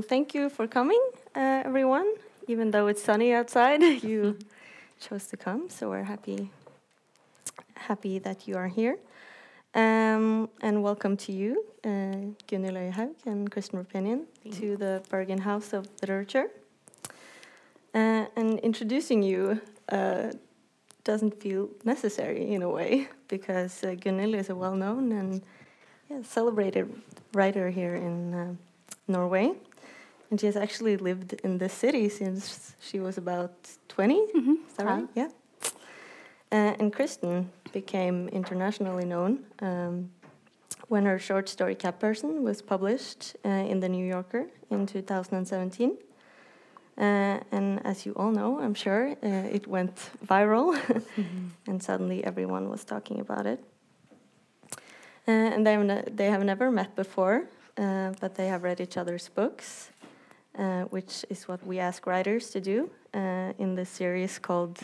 um, thank you for coming, uh, everyone. Even though it's sunny outside, you chose to come, so we're happy happy that you are here. Um, and welcome to you, uh, Gunhild Øyehaug and Kristen Roupenian, to the Bergen House of Literature. Uh, and introducing you uh, doesn't feel necessary in a way, because uh, Gunhild is a well known and yeah, celebrated writer here in uh, Norway. And she has actually lived in this city since she was about 20. Mm -hmm. Is that right? Yeah. Uh, and Kristen became internationally known um, when her short story Cat Person was published uh, in The New Yorker in 2017. Uh, and as you all know, I'm sure, uh, it went viral, mm -hmm. and suddenly everyone was talking about it. Uh, and they have, they have never met before, uh, but they have read each other's books, uh, which is what we ask writers to do uh, in this series called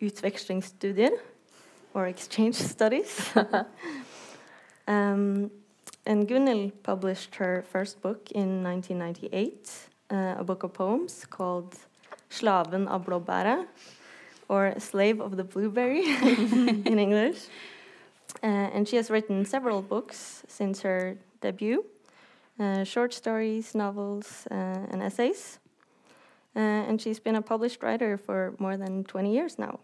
Utvekslingsstudier, or exchange studies. um, and Gunhild published her first book in 1998, uh, a book of poems called Slaven av blåbæret, or Slave of the Blueberry in English. Uh, and she has written several books since her debut short stories, novels, uh, and essays. Uh, and she's been a published writer for more than 20 years now.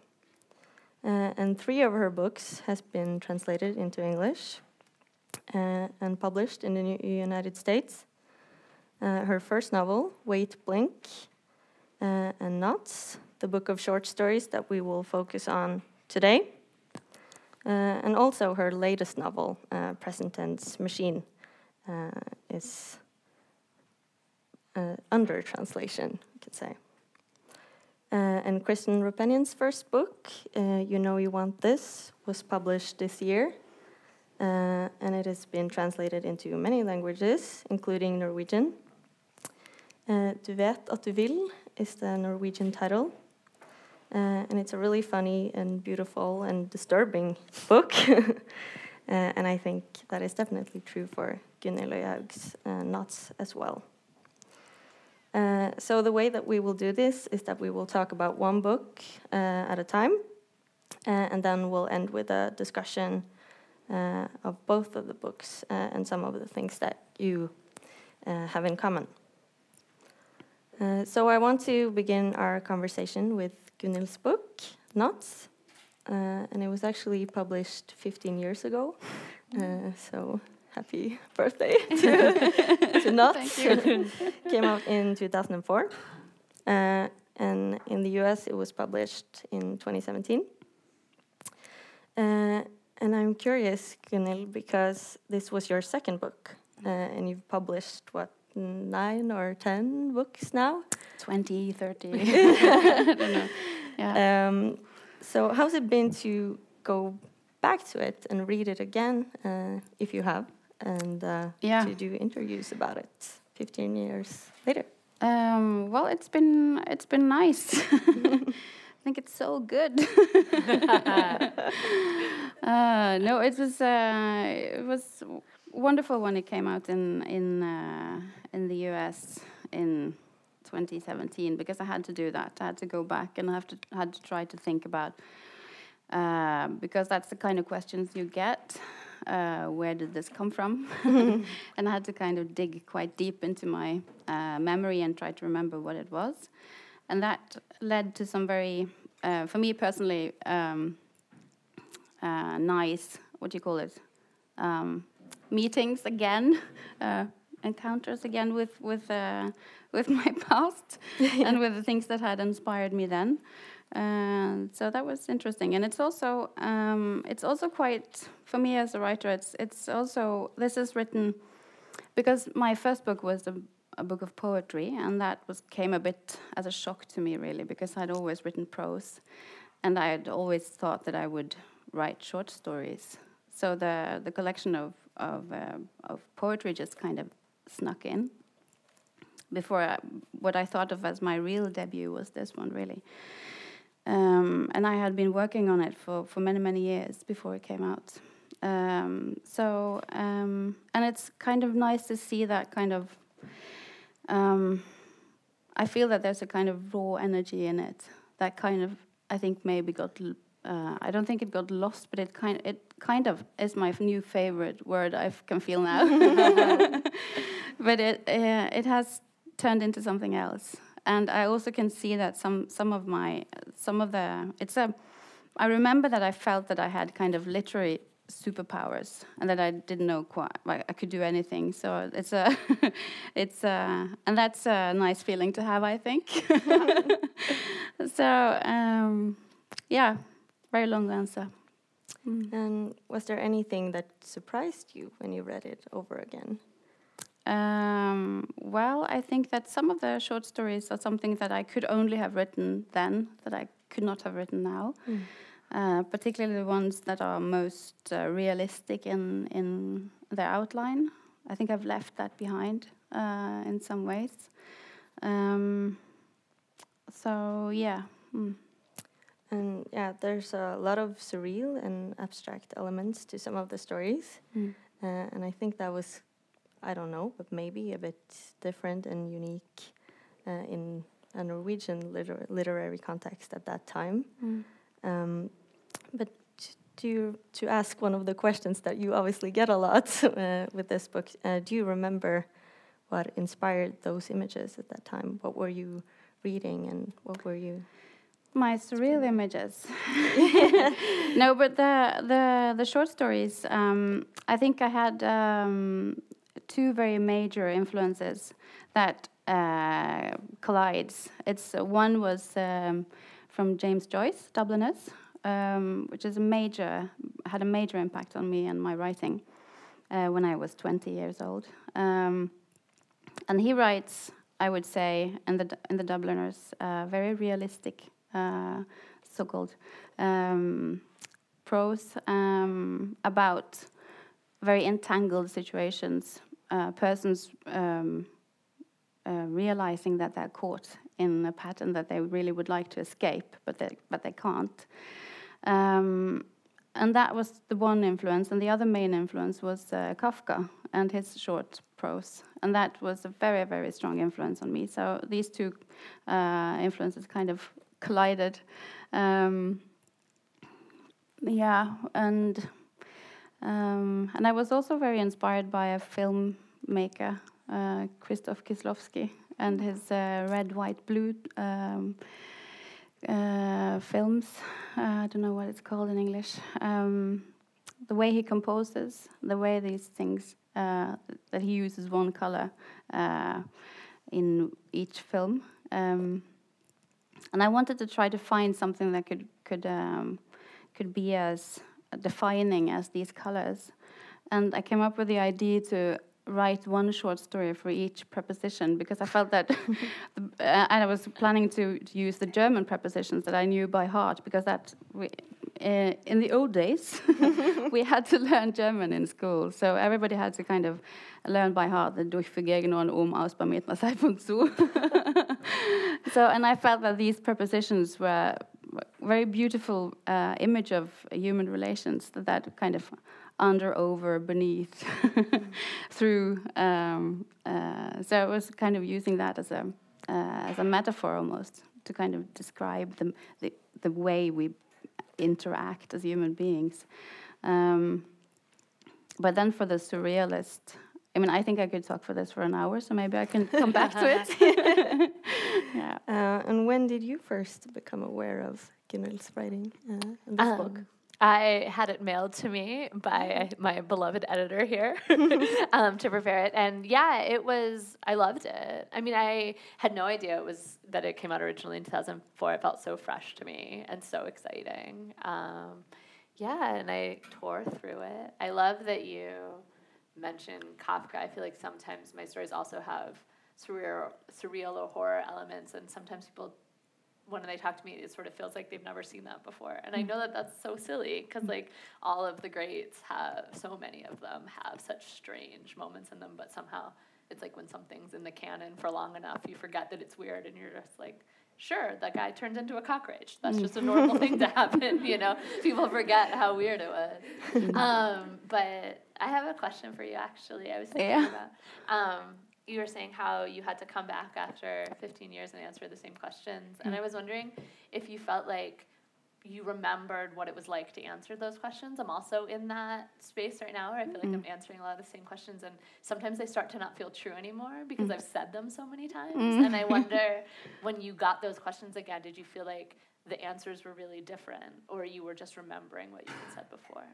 and three of her books has been translated into English and published in the United States. her first novel, Wait Blink, and Knots, the book of short stories that we will focus on today. Uh, and also her latest novel, uh, Present Tense Machine, uh, is uh, under translation, you could say. Uh, and Kristen Roupenian's first book, You Know You Want This, was published this year. Uh, and it has been translated into many languages, including Norwegian. Uh, du vet at du vil is the Norwegian title. Uh, and it's a really funny and beautiful and disturbing book. and I think that is definitely true for Gunhild Øyehaug's uh, knots as well. Uh, so the way that we will do this is that we will talk about one book uh, at a time, uh, and then we'll end with a discussion uh, of both of the books uh, and some of the things that you have in common. so I want to begin our conversation with Gunhild's book, Knots, and it was actually published 15 years ago. so happy birthday to, to Knots. Came out in 2004. Uh, and in the US, it was published in 2017. Uh, and I'm curious, Gunhild, because this was your second book, uh, and you've published what nine or ten books now? 20, 30. I don't know. Yeah. Um, so, how's it been to go back to it and read it again, uh, if you have? And uh, yeah. to do interviews about it 15 years later? Um, well, it's been it's been nice. I think it's so good. uh, no, it was uh, it was wonderful when it came out in in uh, in the U.S. in 2017 because I had to do that. I had to go back and I have to had to try to think about uh, because that's the kind of questions you get uh, where did this come from? and I had to kind of dig quite deep into my uh, memory and try to remember what it was. And that led to some very, uh, for me personally, um, uh, nice, what do you call it? Um, meetings again, uh, encounters again with, with, uh, with my past and with the things that had inspired me then. Uh, so that was interesting, and it's also um, it's also quite for me as a writer. It's it's also this is written because my first book was a, a, book of poetry, and that was came a bit as a shock to me really because I'd always written prose, and I had always thought that I would write short stories. So the the collection of of uh, of poetry just kind of snuck in. Before I, what I thought of as my real debut was this one really. Um, and I had been working on it for, for many, many years before it came out. Um, so, um, and it's kind of nice to see that kind of um, I feel that there's a kind of raw energy in it that kind of I think maybe got uh, I don't think it got lost, but it kind it kind of is my new favorite word I can feel now. but it uh, it has turned into something else, and I also can see that some some of my some of the it's a I remember that I felt that I had kind of literary superpowers and that I didn't know quite like I could do anything. So it's a it's a and that's a nice feeling to have, I think. so um, yeah, very long answer. Mm. And was there anything that surprised you when you read it over again? Um, well, I think that some of the short stories are something that I could only have written then that I could not have written now. Mm. Uh, particularly the ones that are most uh, realistic in in their outline. I think I've left that behind uh, in some ways. Um, so yeah. Mm. And yeah, there's a lot of surreal and abstract elements to some of the stories. Mm. Uh, and I think that was, I don't know, but maybe a bit different and unique uh, in a Norwegian liter literary context at that time. Mm. Um, but to to ask one of the questions that you obviously get a lot uh, with this book, uh, do you remember what inspired those images at that time? What were you reading, and what were you? my surreal images. no, but the the the short stories. Um, I think I had um, two very major influences that uh, collides. It's uh, one was um, from James Joyce, Dubliners, um, which is a major had a major impact on me and my writing uh, when I was 20 years old. Um, and he writes, I would say, in the in the Dubliners, uh, very realistic uh, so-called um, prose um, about very entangled situations, uh, persons um, uh, realizing that they're caught in a pattern that they really would like to escape, but they, but they can't. Um, and that was the one influence, and the other main influence was uh, Kafka and his short prose, and that was a very, very strong influence on me. So these two uh, influences kind of collided. Um, yeah, and um, and I was also very inspired by a filmmaker, uh, Krzysztof Kieślowski, and his uh, red, white, blue um, uh, films. Uh, I don't know what it's called in English. Um, the way he composes, the way these things uh, that he uses one color uh, in each film. Um, and I wanted to try to find something that could could um, could be as defining as these colors, and I came up with the idea to write one short story for each preposition because I felt that, the, uh, and I was planning to, to, use the German prepositions that I knew by heart because that we, uh, in the old days we had to learn German in school, so everybody had to kind of learn by heart the Durchvergegen und um aus bei und zu. so, and I felt that these prepositions were very beautiful uh, image of human relations that that kind of under, over, beneath, through. Um, uh, so I was kind of using that as a uh, as a metaphor almost to kind of describe the the, the way we interact as human beings. Um, but then for the surrealist, I mean, I think I could talk for this for an hour, so maybe I can come back to it. yeah. Uh, and when did you first become aware of Gunhild's writing uh, in this um, book? I had it mailed to me by my beloved editor here um, to prepare it, and yeah, it was. I loved it. I mean, I had no idea it was that it came out originally in 2004. It felt so fresh to me and so exciting. Um, yeah, and I tore through it. I love that you mentioned Kafka. I feel like sometimes my stories also have surreal, surreal or horror elements, and sometimes people when they talk to me, it sort of feels like they've never seen that before. And I mm. know that that's so silly because, like, all of the greats have, so many of them have such strange moments in them, but somehow it's like when something's in the canon for long enough, you forget that it's weird and you're just like, sure, that guy turns into a cockroach. That's just a mm. normal thing to happen, you know? People forget how weird it was. Mm. Um, but I have a question for you, actually. I was thinking yeah. about. Um, you were saying how you had to come back after 15 years and answer the same questions. And mm. I was wondering if you felt like you remembered what it was like to answer those questions. I'm also in that space right now where I feel like mm. I'm answering a lot of the same questions, and sometimes they start to not feel true anymore because mm. I've said them so many times. And I wonder when you got those questions again, did you feel like the answers were really different, or you were just remembering what you had said before?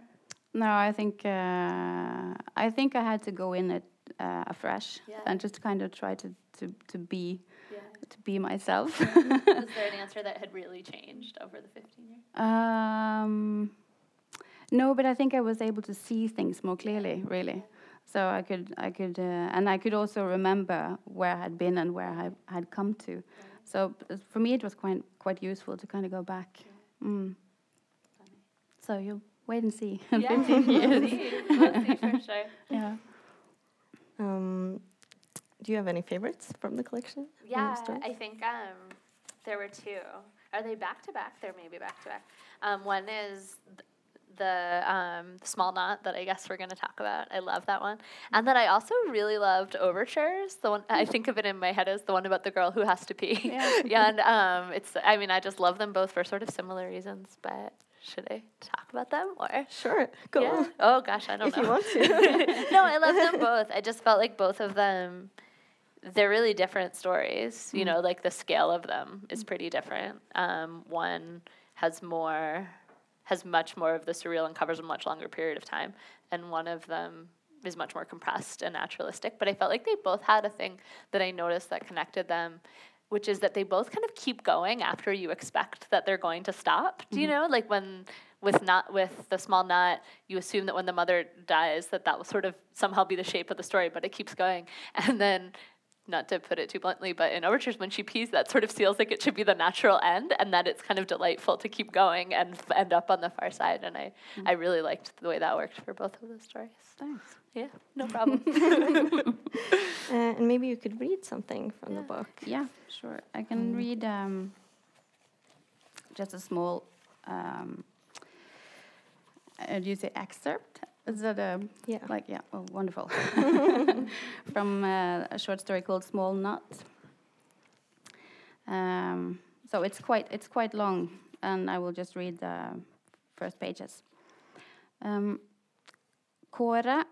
No, I think uh, I think I had to go in it uh, afresh Yeah. and just kind of try to to to be Yeah. to be myself. Was there an answer that had really changed over the 15 years? um, no, but I think I was able to see things more clearly, really. So I could I could uh, and I could also remember where I had been and where I had come to. So uh, for me, it was quite quite useful to kind of go back. Mm. So you'll wait and see in 15 we'll years. see. We'll see for sure. Yeah. Um, do you have any favorites from the collection? Yeah, stories? I think um, there were two. Are they back to back? They're maybe back to back. Um, one is th- the um, small knot that I guess we're going to talk about. I love that one, and then I also really loved overtures. The one I think of it in my head as the one about the girl who has to pee. Yeah. yeah, and um, it's. I mean, I just love them both for sort of similar reasons. But should I talk about them or? Sure, go Yeah. Oh gosh, I don't If know. you want to. no, I love them both. I just felt like both of them they're really different stories. You know, like the scale of them is pretty different. Um, one has more has much more of the surreal and covers a much longer period of time, and one of them is much more compressed and naturalistic. But I felt like they both had a thing that I noticed that connected them, which is that they both kind of keep going after you expect that they're going to stop. Do you mm-hmm. know, like when with not with the small knot, you assume that when the mother dies, that that will sort of somehow be the shape of the story, but it keeps going, and then. Not to put it too bluntly, but in overtures, when she pees, that sort of feels like it should be the natural end, and that it's kind of delightful to keep going and f- end up on the far side. And I, I really liked the way that worked for both of those stories. Thanks. Yeah, no problem. Uh, and maybe you could read something from the book. Yeah, sure. I can read um, just a small. Um, uh, do you say excerpt? Is that a Yeah. like yeah? Oh, wonderful. From uh, a short story called Small Knot. Um, so it's quite it's quite long, and I will just read the first pages. Um, Kåre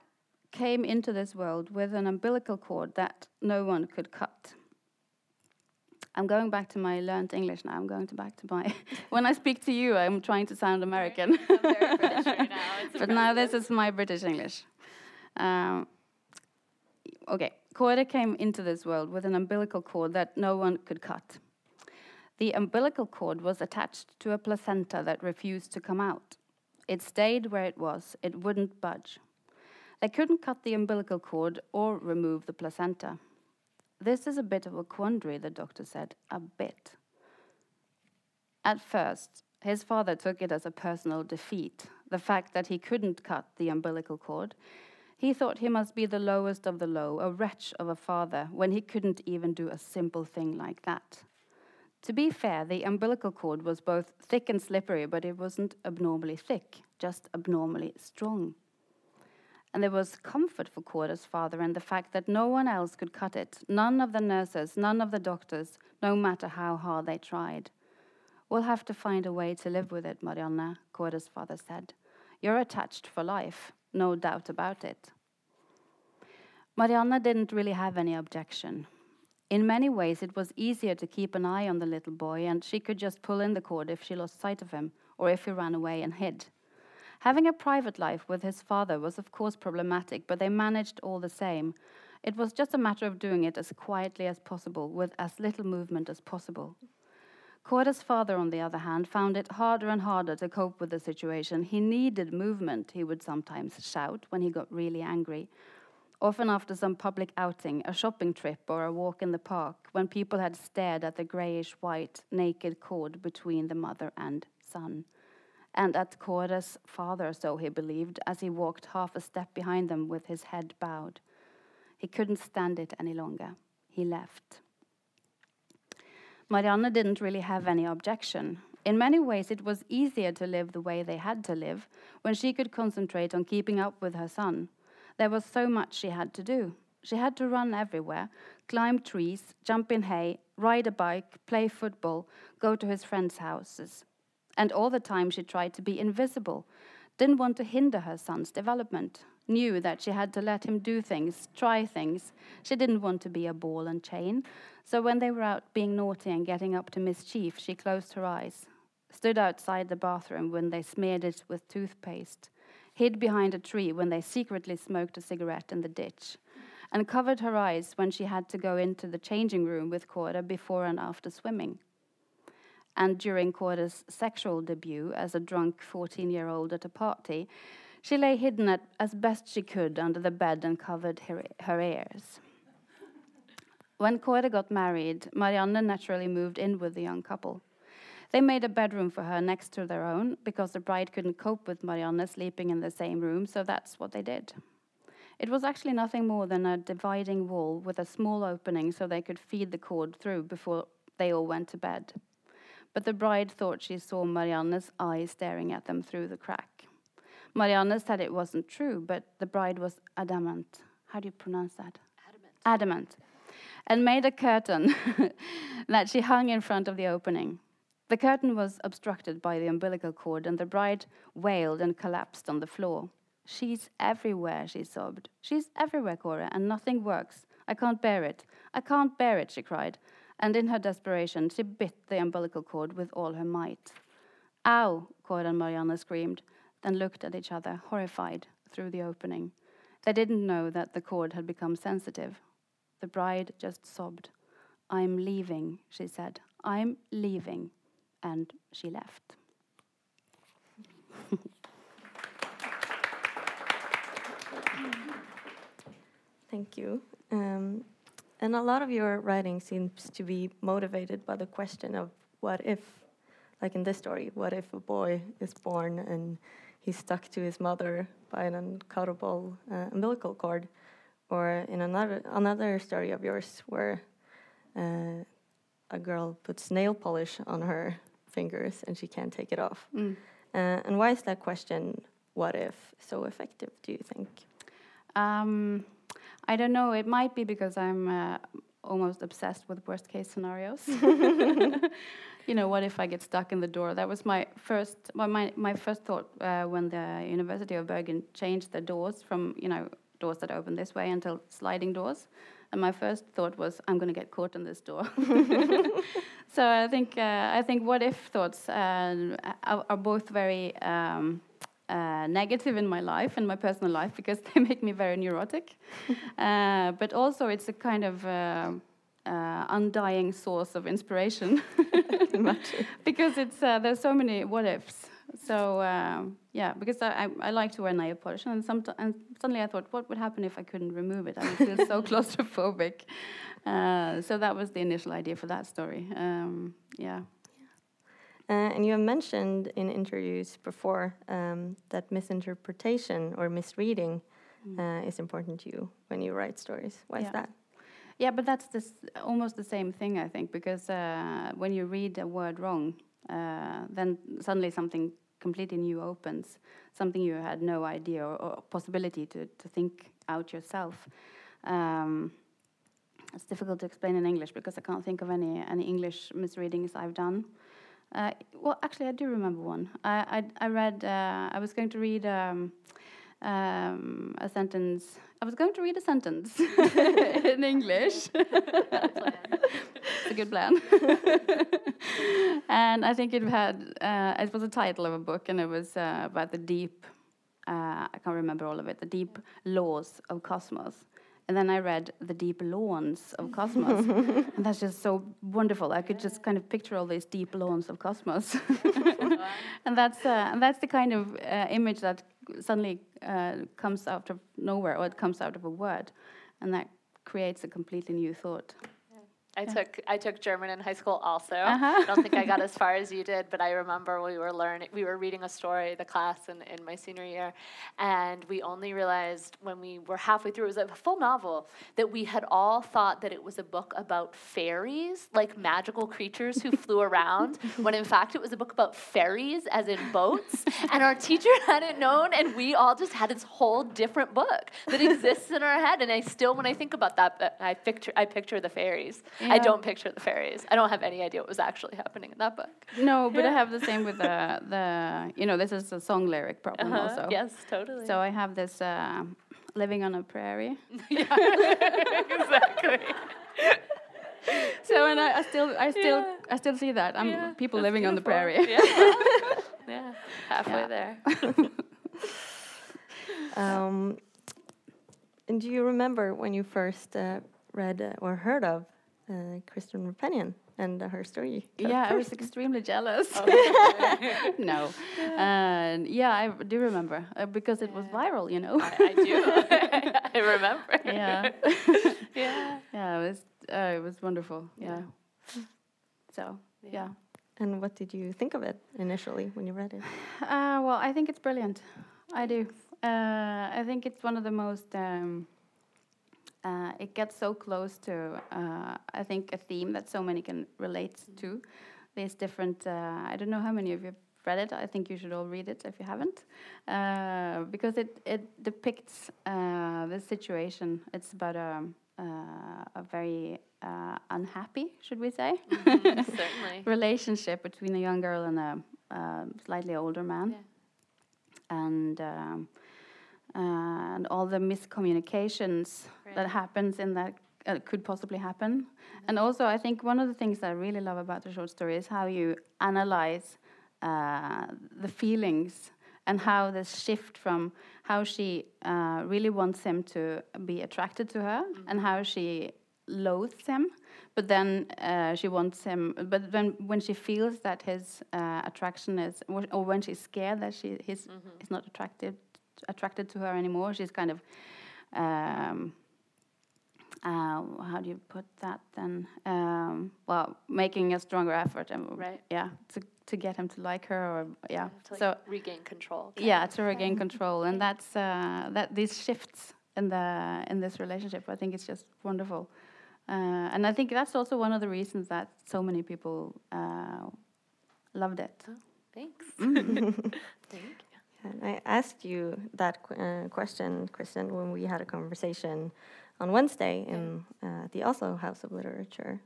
came into this world with an umbilical cord that no one could cut. I'm going back to my learned English now. I'm going to back to my. when I speak to you, I'm trying to sound American. I'm very British right now. But now this is my British English. Um, okay, Kåre came into this world with an umbilical cord that no one could cut. The umbilical cord was attached to a placenta that refused to come out. It stayed where it was, it wouldn't budge. They couldn't cut the umbilical cord or remove the placenta. This is a bit of a quandary, the doctor said. A bit. At first, his father took it as a personal defeat, the fact that he couldn't cut the umbilical cord. He thought he must be the lowest of the low, a wretch of a father, when he couldn't even do a simple thing like that. To be fair, the umbilical cord was both thick and slippery, but it wasn't abnormally thick, just abnormally strong. And there was comfort for Kåre's father in the fact that no one else could cut it, none of the nurses, none of the doctors, no matter how hard they tried. We'll have to find a way to live with it, Marianne, Kåre's father said. You're attached for life, no doubt about it. Marianne didn't really have any objection. In many ways, it was easier to keep an eye on the little boy, and she could just pull in the cord if she lost sight of him or if he ran away and hid. Having a private life with his father was, of course, problematic, but they managed all the same. It was just a matter of doing it as quietly as possible, with as little movement as possible. Kåre's father, on the other hand, found it harder and harder to cope with the situation. He needed movement, he would sometimes shout when he got really angry. Often after some public outing, a shopping trip, or a walk in the park, when people had stared at the greyish white, naked cord between the mother and son. And at Kåre's father, so he believed, as he walked half a step behind them with his head bowed. He couldn't stand it any longer. He left. Marianne didn't really have any objection. In many ways, it was easier to live the way they had to live when she could concentrate on keeping up with her son. There was so much she had to do. She had to run everywhere, climb trees, jump in hay, ride a bike, play football, go to his friends' houses. And all the time she tried to be invisible, didn't want to hinder her son's development, knew that she had to let him do things, try things. She didn't want to be a ball and chain. So when they were out being naughty and getting up to mischief, she closed her eyes, stood outside the bathroom when they smeared it with toothpaste, hid behind a tree when they secretly smoked a cigarette in the ditch, and covered her eyes when she had to go into the changing room with Kåre before and after swimming. And during Kåre's sexual debut as a drunk 14 year old at a party, she lay hidden at, as best she could under the bed and covered her, her ears. When Kåre got married, Marianne naturally moved in with the young couple. They made a bedroom for her next to their own because the bride couldn't cope with Marianne sleeping in the same room, so that's what they did. It was actually nothing more than a dividing wall with a small opening so they could feed the cord through before they all went to bed. But the bride thought she saw Marianne's eyes staring at them through the crack. Marianne said it wasn't true, but the bride was adamant. How do you pronounce that? Adamant. Adamant. And made a curtain that she hung in front of the opening. The curtain was obstructed by the umbilical cord, and the bride wailed and collapsed on the floor. She's everywhere, she sobbed. She's everywhere, Kåre, and nothing works. I can't bear it. I can't bear it, she cried. And in her desperation, she bit the umbilical cord with all her might. Ow, Kåre and Marianne screamed, then looked at each other, horrified, through the opening. They didn't know that the cord had become sensitive. The bride just sobbed. I'm leaving, she said. I'm leaving and she left. Thank you. Um, and a lot of your writing seems to be motivated by the question of what if, like in this story, what if a boy is born and he's stuck to his mother by an uncuttable uh, umbilical cord, or in another another story of yours where uh, a girl puts nail polish on her fingers and she can't take it off. Mm. Uh, and why is that question, what if, so effective, do you think? Um, I don't know. It might be because I'm uh, almost obsessed with worst case scenarios. you know, what if I get stuck in the door? That was my first, well, my, my first thought uh, when the University of Bergen changed the doors from, you know, doors that open this way until sliding doors. And my first thought was, I'm going to get caught in this door. so I think uh, I think what if thoughts uh, are, are, both very um, uh, negative in my life and my personal life because they make me very neurotic. Uh, but also it's a kind of uh, uh, undying source of inspiration because it's there's so many what ifs. So um, yeah, because I, I, I, like to wear nail polish, and, and suddenly I thought, what would happen if I couldn't remove it? I would feel so claustrophobic. Uh, so that was the initial idea for that story. Um, yeah. Uh, and you have mentioned in interviews before um, that misinterpretation or misreading mm. uh, is important to you when you write stories. Why yeah. is that? Yeah, but that's this, almost the same thing, I think, because uh, when you read a word wrong, uh, then suddenly something completely new opens, something you had no idea or, or possibility to, to think out yourself. Um, it's difficult to explain in English because I can't think of any any English misreadings I've done. Uh, well, actually, I do remember one. I I, I read. Uh, I was going to read um, um, a sentence. I was going to read a sentence in English. it's a good plan. and I think it had. Uh, it was a title of a book, and it was uh, about the deep. Uh, I can't remember all of it. The deep laws of cosmos. And then I read The Deep Lawns of Cosmos. and that's just so wonderful. I could just kind of picture all these deep lawns of cosmos. and that's uh, and that's the kind of uh, image that suddenly uh, comes out of nowhere, or it comes out of a word, and that creates a completely new thought. I took I took German in high school also. Uh-huh. I don't think I got as far as you did, but I remember we were learning we were reading a story, the class in, in my senior year, and we only realized when we were halfway through, it was a full novel, that we had all thought that it was a book about fairies, like magical creatures who flew around, when in fact it was a book about fairies, as in boats. And our teacher hadn't known, and we all just had this whole different book that exists in our head. And I still, when I think about that, I picture I picture the fairies. Yeah. don't picture the fairies. I don't have any idea what was actually happening in that book. No, but I have the same with the the you know this is a song lyric problem Uh-huh. also. Yes, totally. So I have this uh, living on a prairie. exactly. So and I, I still I still Yeah. I still see that. I'm Yeah, people that's living on the prairie. Yeah. yeah. Halfway Yeah. there. Um, and do you remember when you first uh, read uh, or heard of uh, Kristen Roupenian and uh, her story? Yeah, I was extremely jealous. Oh, no, and yeah, I do remember uh, because it was viral, you know. I, I do. I remember. yeah, Yeah. yeah, it was uh, it was wonderful. Yeah. So Yeah. yeah. And what did you think of it initially when you read it? Uh, well, I think it's brilliant. I do. Uh, I think it's one of the most. Um, uh, it gets so close to, uh, I think, a theme that so many can relate to. These different. Uh, I don't know how many of you have read it. I think you should all read it if you haven't, uh, because it it depicts uh, the situation. It's about a uh, a very uh, unhappy, should we say, Certainly. relationship between a young girl and a slightly older man, Yeah. and um, and all the miscommunications Right. that happens in that uh, could possibly happen. And also, I think one of the things that I really love about the short story is how you analyze uh, the feelings and how this shift from how she uh, really wants him to be attracted to her and how she loathes him but then uh, she wants him but then when she feels that his uh, attraction is or when she's scared that she he's, he's not attracted attracted to her anymore she's kind of um, uh, how do you put that then um, well making a stronger effort and Right. yeah to, to get him to like her or yeah To like so regain control. yeah to regain control and that's uh, that these shifts in the in this relationship i think it's just wonderful uh, and i think that's also one of the reasons that so many people uh, loved it Thanks. Mm-hmm. Thank you. And I asked you that qu- uh, question, Kristen, when we had a conversation on Wednesday in uh, the Oslo House of Literature.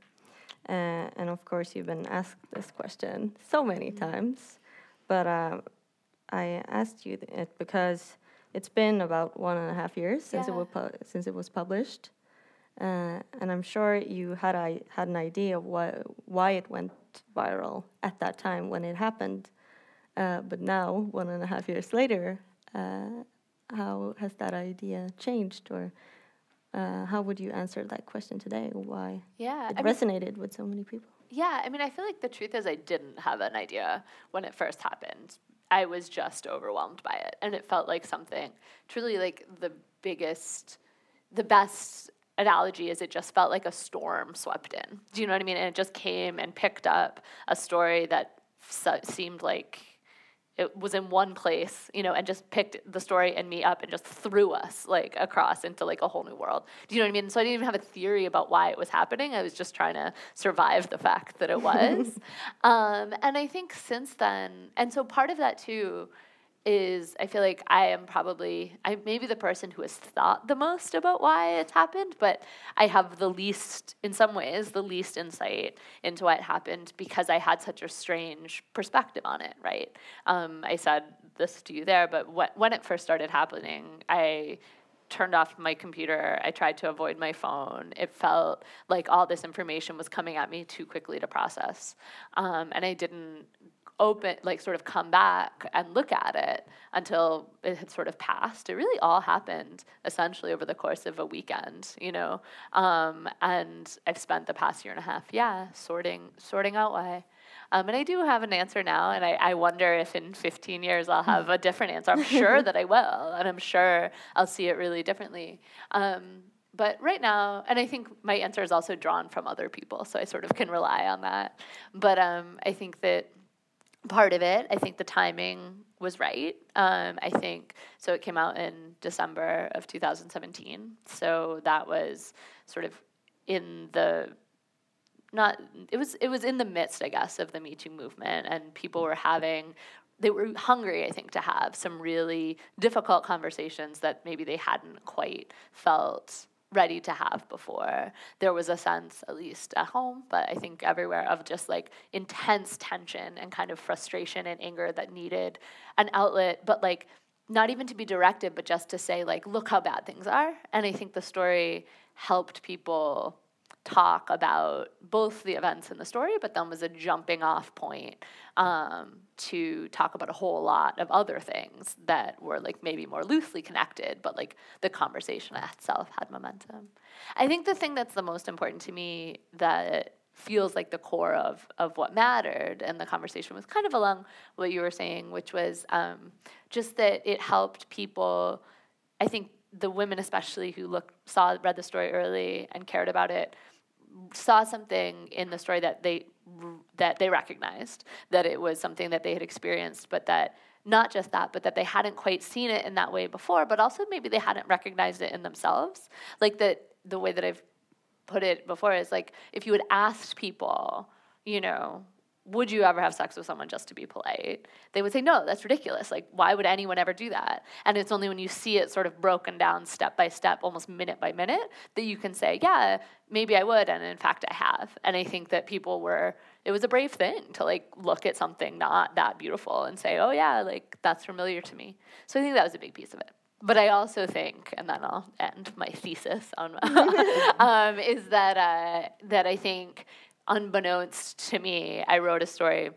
Uh, and of course, you've been asked this question so many times. But uh, I asked you it because it's been about one and a half years since it was pu- since it was published, uh, and I'm sure you had I had an idea of why why it went viral at that time when it happened. Uh, but now, one and a half years later, uh, how has that idea changed, or uh, how would you answer that question today? Why Yeah. it I mean, resonated with so many people? Yeah, I mean, I feel like the truth is I didn't have an idea when it first happened. I was just overwhelmed by it, and it felt like something truly like the biggest, the best analogy is it just felt like a storm swept in. Do you know what I mean? And it just came and picked up a story that seemed like it was in one place, you know, and just picked the story and me up and just threw us like across into like a whole new world. Do you know what I mean? So I didn't even have a theory about why it was happening. I was just trying to survive the fact that it was. um, and I think since then, and so part of that too is I feel like I am probably I may be the person who has thought the most about why it's happened, but I have the least, in some ways, the least insight into why it happened because I had such a strange perspective on it. Right? Um, I said this to you there, but wh- when it first started happening, I turned off my computer. I tried to avoid my phone. It felt like all this information was coming at me too quickly to process, um, and I didn't open like sort of come back and look at it until it had sort of passed it really all happened essentially over the course of a weekend you know um, and i've spent the past year and a half yeah sorting sorting out why um, and I do have an answer now, and I, I wonder if in 15 years I'll have a different answer. I'm sure that I will, and I'm sure I'll see it really differently. Um, but right now, and I think my answer is also drawn from other people, so I sort of can rely on that. But um, I think that part of it, I think the timing was right. Um, I think so. It came out in December of 2017, so that was sort of in the not it was it was in the midst, I guess, of the Me Too movement, and people were having they were hungry, I think, to have some really difficult conversations that maybe they hadn't quite felt ready to have before. There was a sense, at least at home, but I think everywhere, of just like intense tension and kind of frustration and anger that needed an outlet, but like not even to be directed, but just to say, like, look how bad things are. And I think the story helped people talk about both the events in the story, but then was a jumping off point um, to talk about a whole lot of other things that were like maybe more loosely connected, but like the conversation itself had momentum. I think the thing that's the most important to me that feels like the core of of what mattered and the conversation was kind of along what you were saying which was um, just that it helped people i think the women especially who looked saw read the story early and cared about it saw something in the story that they that they recognized that it was something that they had experienced, but that not just that, but that they hadn't quite seen it in that way before, but also maybe they hadn't recognized it in themselves. Like that the way that I've put it before is like if you had asked people, you know, would you ever have sex with someone just to be polite? They would say, no, that's ridiculous. Like, why would anyone ever do that? And it's only when you see it sort of broken down step by step, almost minute by minute, that you can say, yeah, maybe I would. And in fact, I have. And I think that people were, it was a brave thing to like look at something not that beautiful and say, oh, yeah, like that's familiar to me. So I think that was a big piece of it. But I also think, and then I'll end my thesis on, um, is that uh, that I think unbeknownst to me, I wrote a story.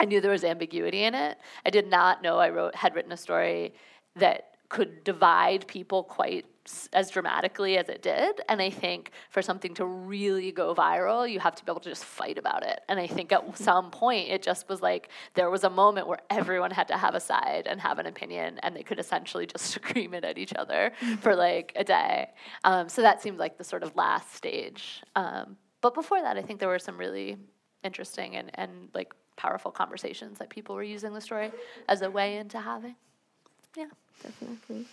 I knew there was ambiguity in it. I did not know I wrote had written a story that could divide people quite as dramatically as it did. And I think for something to really go viral, you have to be able to just fight about it. And I think at some point, it just was like there was a moment where everyone had to have a side and have an opinion, and they could essentially just scream it at each other for like a day. Um, so that seemed like the sort of last stage. Um, but before that, I think there were some really interesting and, and like powerful conversations that people were using the story as a way into having. Yeah, definitely.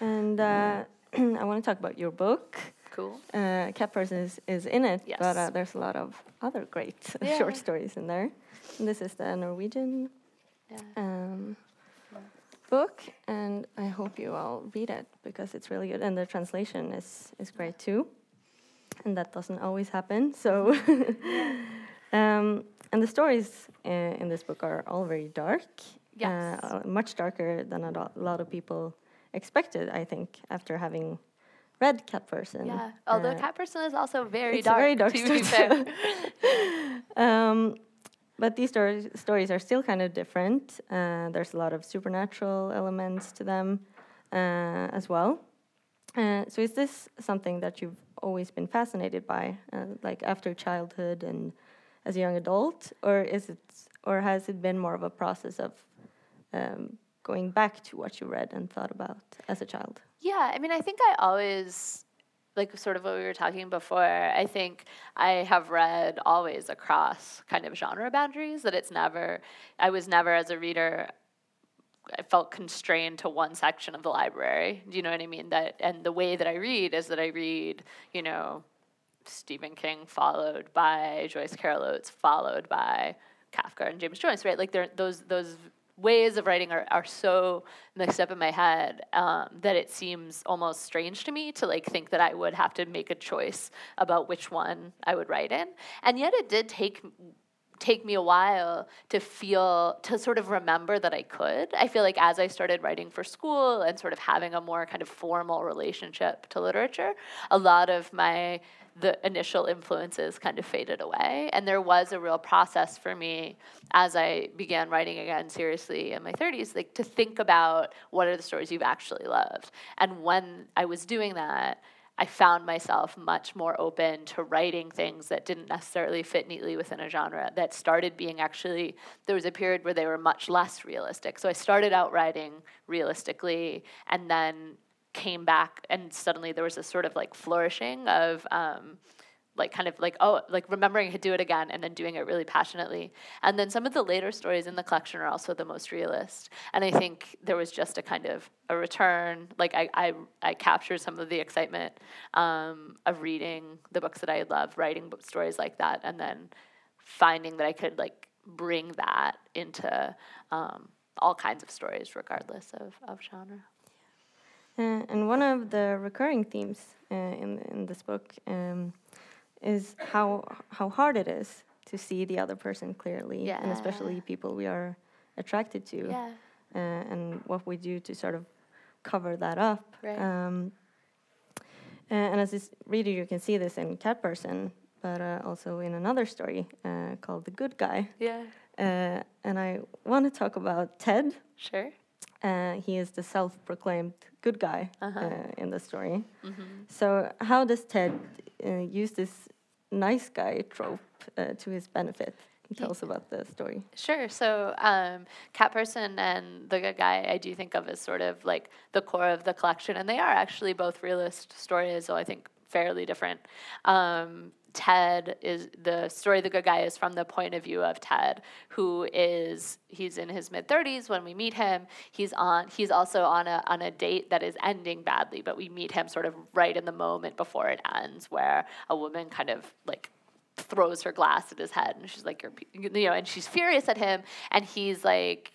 And uh, I want to talk about your book. Cool. Uh, Cat Person is, is in it, yes. but uh, there's a lot of other great yeah. short stories in there. And this is the Norwegian yeah. um, book, and I hope you all read it because it's really good, and the translation is is great too and that doesn't always happen. So, um, and the stories uh, in this book are all very dark. Yes. Uh, much darker than a lot of people expected, I think, after having read Cat Person. Yeah, although uh, Cat Person is also very it's dark. very dark to be fair. um, but these stories stories are still kind of different. Uh, there's a lot of supernatural elements to them uh, as well. Uh, so, is this something that you've always been fascinated by, uh, like after childhood and as a young adult, or is it, or has it been more of a process of um, going back to what you read and thought about as a child? Yeah, I mean, I think I always like sort of what we were talking before, I think I have read always across kind of genre boundaries that it's never, I was never as a reader, I felt constrained to one section of the library. Do you know what I mean? That and the way that I read is that I read, you know, Stephen King followed by Joyce Carol Oates, followed by Kafka and James Joyce, right? Like those those ways of writing are, are so mixed up in my head um, that it seems almost strange to me to like think that I would have to make a choice about which one I would write in. And yet it did take take me a while to feel to sort of remember that I could. I feel like as I started writing for school and sort of having a more kind of formal relationship to literature, a lot of my the initial influences kind of faded away and there was a real process for me as I began writing again seriously in my 30s like to think about what are the stories you've actually loved. And when I was doing that, I found myself much more open to writing things that didn't necessarily fit neatly within a genre, that started being actually, there was a period where they were much less realistic. So I started out writing realistically and then came back and suddenly there was a sort of like flourishing of um, like kind of like oh like remembering to do it again and then doing it really passionately. And then some of the later stories in the collection are also the most realist. And i think there was just a kind of a return like i i, I captured some of the excitement um, of reading the books that i love writing stories like that and then finding that i could like bring that into um, all kinds of stories regardless of, of genre. Uh, and one of the recurring themes uh, in in this book um, is how how hard it is to see the other person clearly, Yeah. and especially people we are attracted to, yeah uh, and what we do to sort of cover that up. Right. Um, and as a reader, you can see this in Cat Person, but uh, also in another story uh, called The Good Guy. yeah Uh, and I want to talk about Ted. sure Uh, he is the self-proclaimed good guy Uh-huh. uh, in the story. mm-hmm. So how does Ted uh, use this nice guy trope uh, to his benefit? Tell us about the story. Sure. So, um, Cat Person and The Good Guy, I do think of as sort of like the core of the collection, and they are actually both realist stories, though I think fairly different. Um, Ted is the story. The good guy is from the point of view of Ted, who is he's in his mid thirties when we meet him. He's on. He's also on a on a date that is ending badly, but we meet him sort of right in the moment before it ends, where a woman kind of like throws her glass at his head and she's like you know and she's furious at him and he's like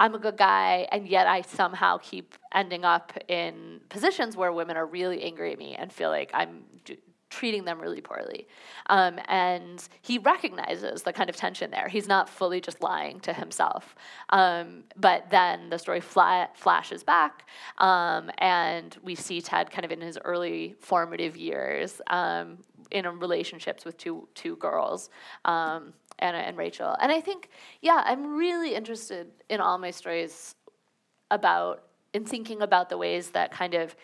I'm a good guy and yet I somehow keep ending up in positions where women are really angry at me and feel like I'm d- treating them really poorly. Um, and he recognizes the kind of tension there. He's not fully just lying to himself. Um, but then the story fla- flashes back um, and we see ted kind of in his early formative years um, in relationships with two two girls, um, Anna and Rachel. And I think, yeah, I'm really interested in all my stories about in thinking about the ways that kind of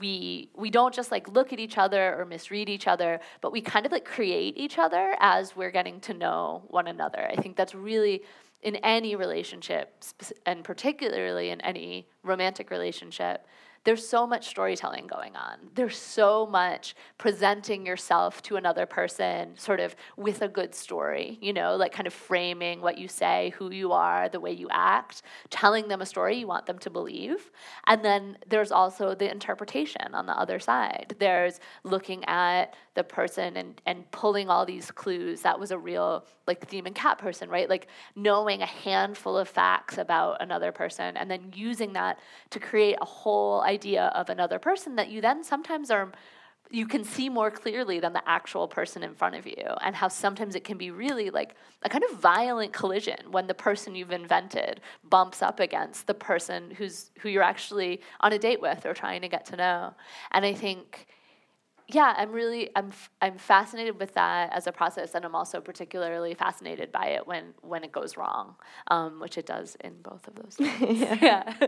we we don't just like look at each other or misread each other, but we kind of like create each other as we're getting to know one another. I think that's really in any relationship, and particularly in any romantic relationship, there's so much storytelling going on. There's so much presenting yourself to another person, sort of with a good story, you know, like kind of framing what you say, who you are, the way you act, telling them a story you want them to believe. And then there's also the interpretation on the other side. There's looking at the person and, and pulling all these clues. That was a real like theme and cat person, right? Like knowing a handful of facts about another person and then using that to create a whole idea of another person that you then sometimes are you can see more clearly than the actual person in front of you and how sometimes it can be really like a kind of violent collision when the person you've invented bumps up against the person who's who you're actually on a date with or trying to get to know and i think yeah i'm really i'm f- i'm fascinated with that as a process and i'm also particularly fascinated by it when when it goes wrong um, which it does in both of those stories. yeah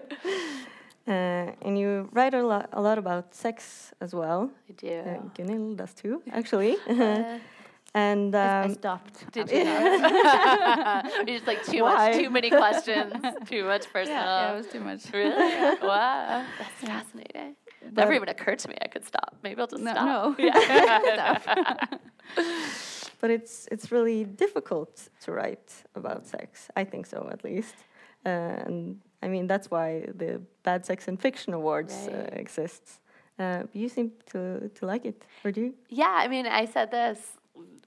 Uh, and you write a lot, a lot about sex as well. i do Uh, Gunhild does too, actually. Uh, and I um, stopped. Did you? that. You're just like too Why? much, too many questions, too much personal. yeah, it was too much. really? wow, that's Yeah. fascinating. But- Never even occurred to me I could stop. Maybe I'll just No, stop. no. Yeah. but it's it's really difficult to write about sex. I think so, at least. Uh, and I mean that's why the Bad Sex in Fiction Awards uh, exists. Uh, you seem to to like it, or do you? yeah, I mean, I said this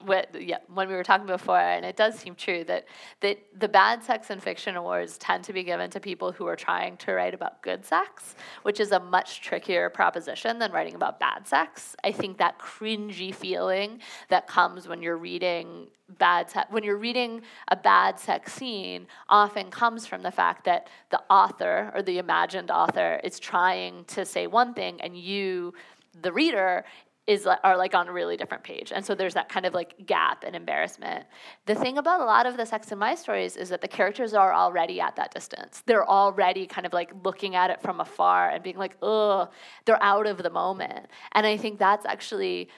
what, yeah, when we were talking before, and it does seem true that that the bad sex in fiction awards tend to be given to people who are trying to write about good sex, which is a much trickier proposition than writing about bad sex. I think that cringy feeling that comes when you're reading bad se- when you're reading a bad sex scene often comes from the fact that the author or the imagined author is trying to say one thing and you the reader is are like on a really different page. And so there's that kind of like gap and embarrassment. The thing about a lot of the sex in my stories is that the characters are already at that distance. They're already kind of like looking at it from afar and being like ugh they're out of the moment. And i think that's actually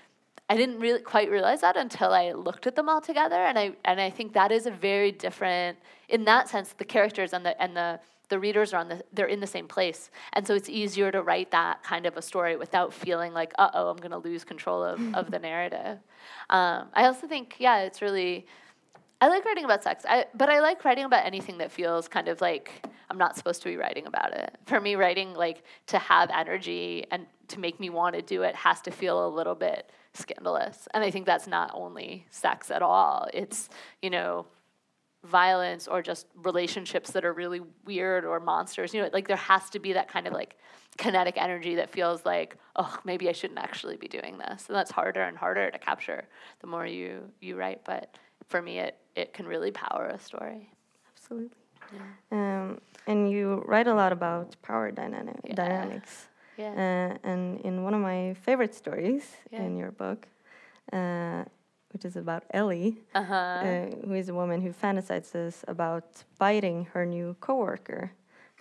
I didn't really quite realize that until I looked at them all together, and I and I think that is a very different. In that sense, the characters and the and the the readers are on the they're in the same place. And so it's easier to write that kind of a story without feeling like uh-oh i'm going to lose control of, of the narrative. Um, i also think yeah it's really i like writing about sex. I, but i like writing about anything that feels kind of like i'm not supposed to be writing about it. For me writing like to have energy and to make me want to do it has to feel a little bit scandalous. And i think that's not only sex at all. It's you know violence or just relationships that are really weird or monsters. You know, like there has to be that kind of like kinetic energy that feels like, oh, maybe I shouldn't actually be doing this. And that's harder and harder to capture the more you you write. But for me, it it can really power a story. Absolutely. Yeah. Um, and you write a lot about power dynamic, yeah. dynamics. Yeah. Uh, and in one of my favorite stories yeah. in your book, uh, which is about Ellie, uh-huh. uh, who is a woman who fantasizes about biting her new coworker,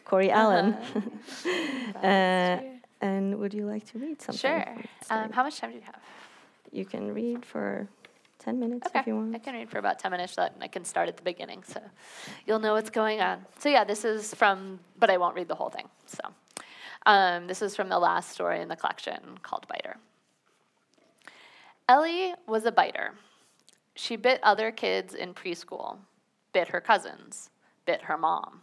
Corey uh-huh. Allen. uh, and would you like to read something? Sure. Um, how much time do you have? You can read for 10 minutes okay. if you want. I can read for about 10 minutes, so I can start at the beginning, so you'll know what's going on. So, yeah, this is from, but I won't read the whole thing. So, um, this is from the last story in the collection called Biter. Ellie was a biter. She bit other kids in preschool, bit her cousins, bit her mom.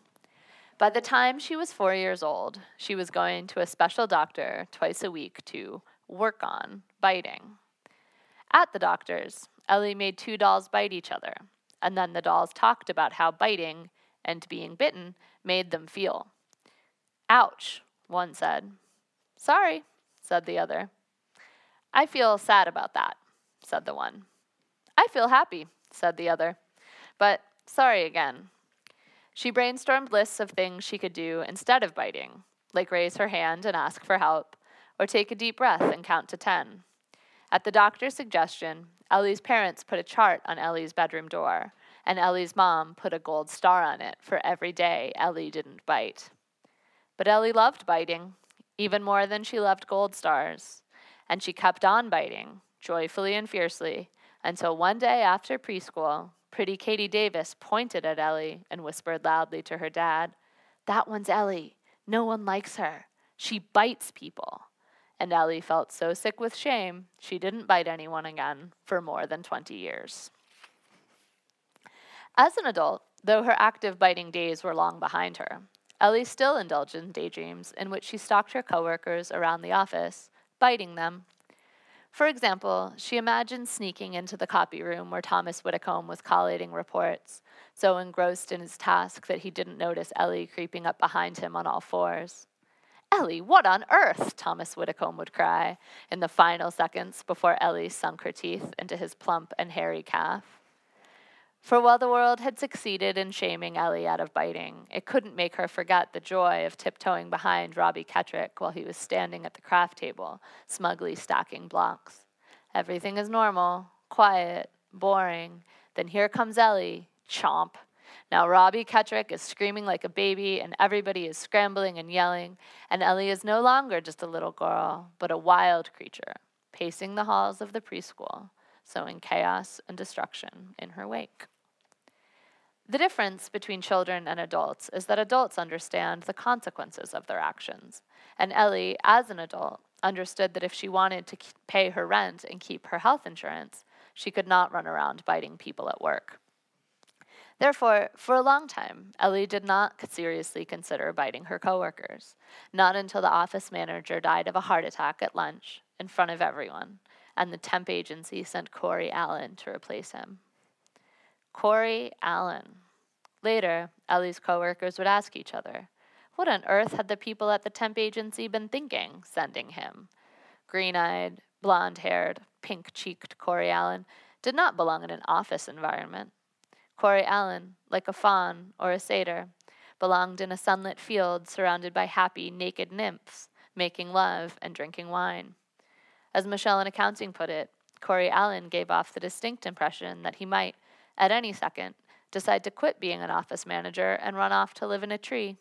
By the time she was four years old, she was going to a special doctor twice a week to work on biting. At the doctor's, Ellie made two dolls bite each other, and then the dolls talked about how biting and being bitten made them feel. Ouch, one said. Sorry, said the other. I feel sad about that, said the one. I feel happy, said the other. But sorry again. She brainstormed lists of things she could do instead of biting, like raise her hand and ask for help, or take a deep breath and count to ten. At the doctor's suggestion, Ellie's parents put a chart on Ellie's bedroom door, and Ellie's mom put a gold star on it for every day Ellie didn't bite. But Ellie loved biting, even more than she loved gold stars and she kept on biting, joyfully and fiercely, until one day after preschool, pretty Katie Davis pointed at Ellie and whispered loudly to her dad, That one's Ellie. No one likes her. She bites people. And Ellie felt so sick with shame, she didn't bite anyone again for more than 20 years. As an adult, though her active biting days were long behind her, Ellie still indulged in daydreams in which she stalked her coworkers around the office biting them. For example, she imagined sneaking into the copy room where Thomas Whitcomb was collating reports, so engrossed in his task that he didn't notice Ellie creeping up behind him on all fours. Ellie, what on earth? Thomas Whitcomb would cry in the final seconds before Ellie sunk her teeth into his plump and hairy calf. For while the world had succeeded in shaming Ellie out of biting, it couldn't make her forget the joy of tiptoeing behind Robbie Ketrick while he was standing at the craft table, smugly stacking blocks. Everything is normal, quiet, boring. Then here comes Ellie, chomp. Now Robbie Ketrick is screaming like a baby, and everybody is scrambling and yelling, and Ellie is no longer just a little girl, but a wild creature, pacing the halls of the preschool sowing chaos and destruction in her wake. The difference between children and adults is that adults understand the consequences of their actions, and Ellie, as an adult, understood that if she wanted to pay her rent and keep her health insurance, she could not run around biting people at work. Therefore, for a long time, Ellie did not seriously consider biting her coworkers, not until the office manager died of a heart attack at lunch in front of everyone, and the temp agency sent Corey Allen to replace him. Corey Allen. Later, Ellie's coworkers would ask each other, what on earth had the people at the temp agency been thinking, sending him? Green eyed, blonde haired, pink cheeked Corey Allen did not belong in an office environment. Corey Allen, like a faun or a satyr, belonged in a sunlit field surrounded by happy, naked nymphs making love and drinking wine. As Michelle in accounting put it, Corey Allen gave off the distinct impression that he might, at any second, decide to quit being an office manager and run off to live in a tree.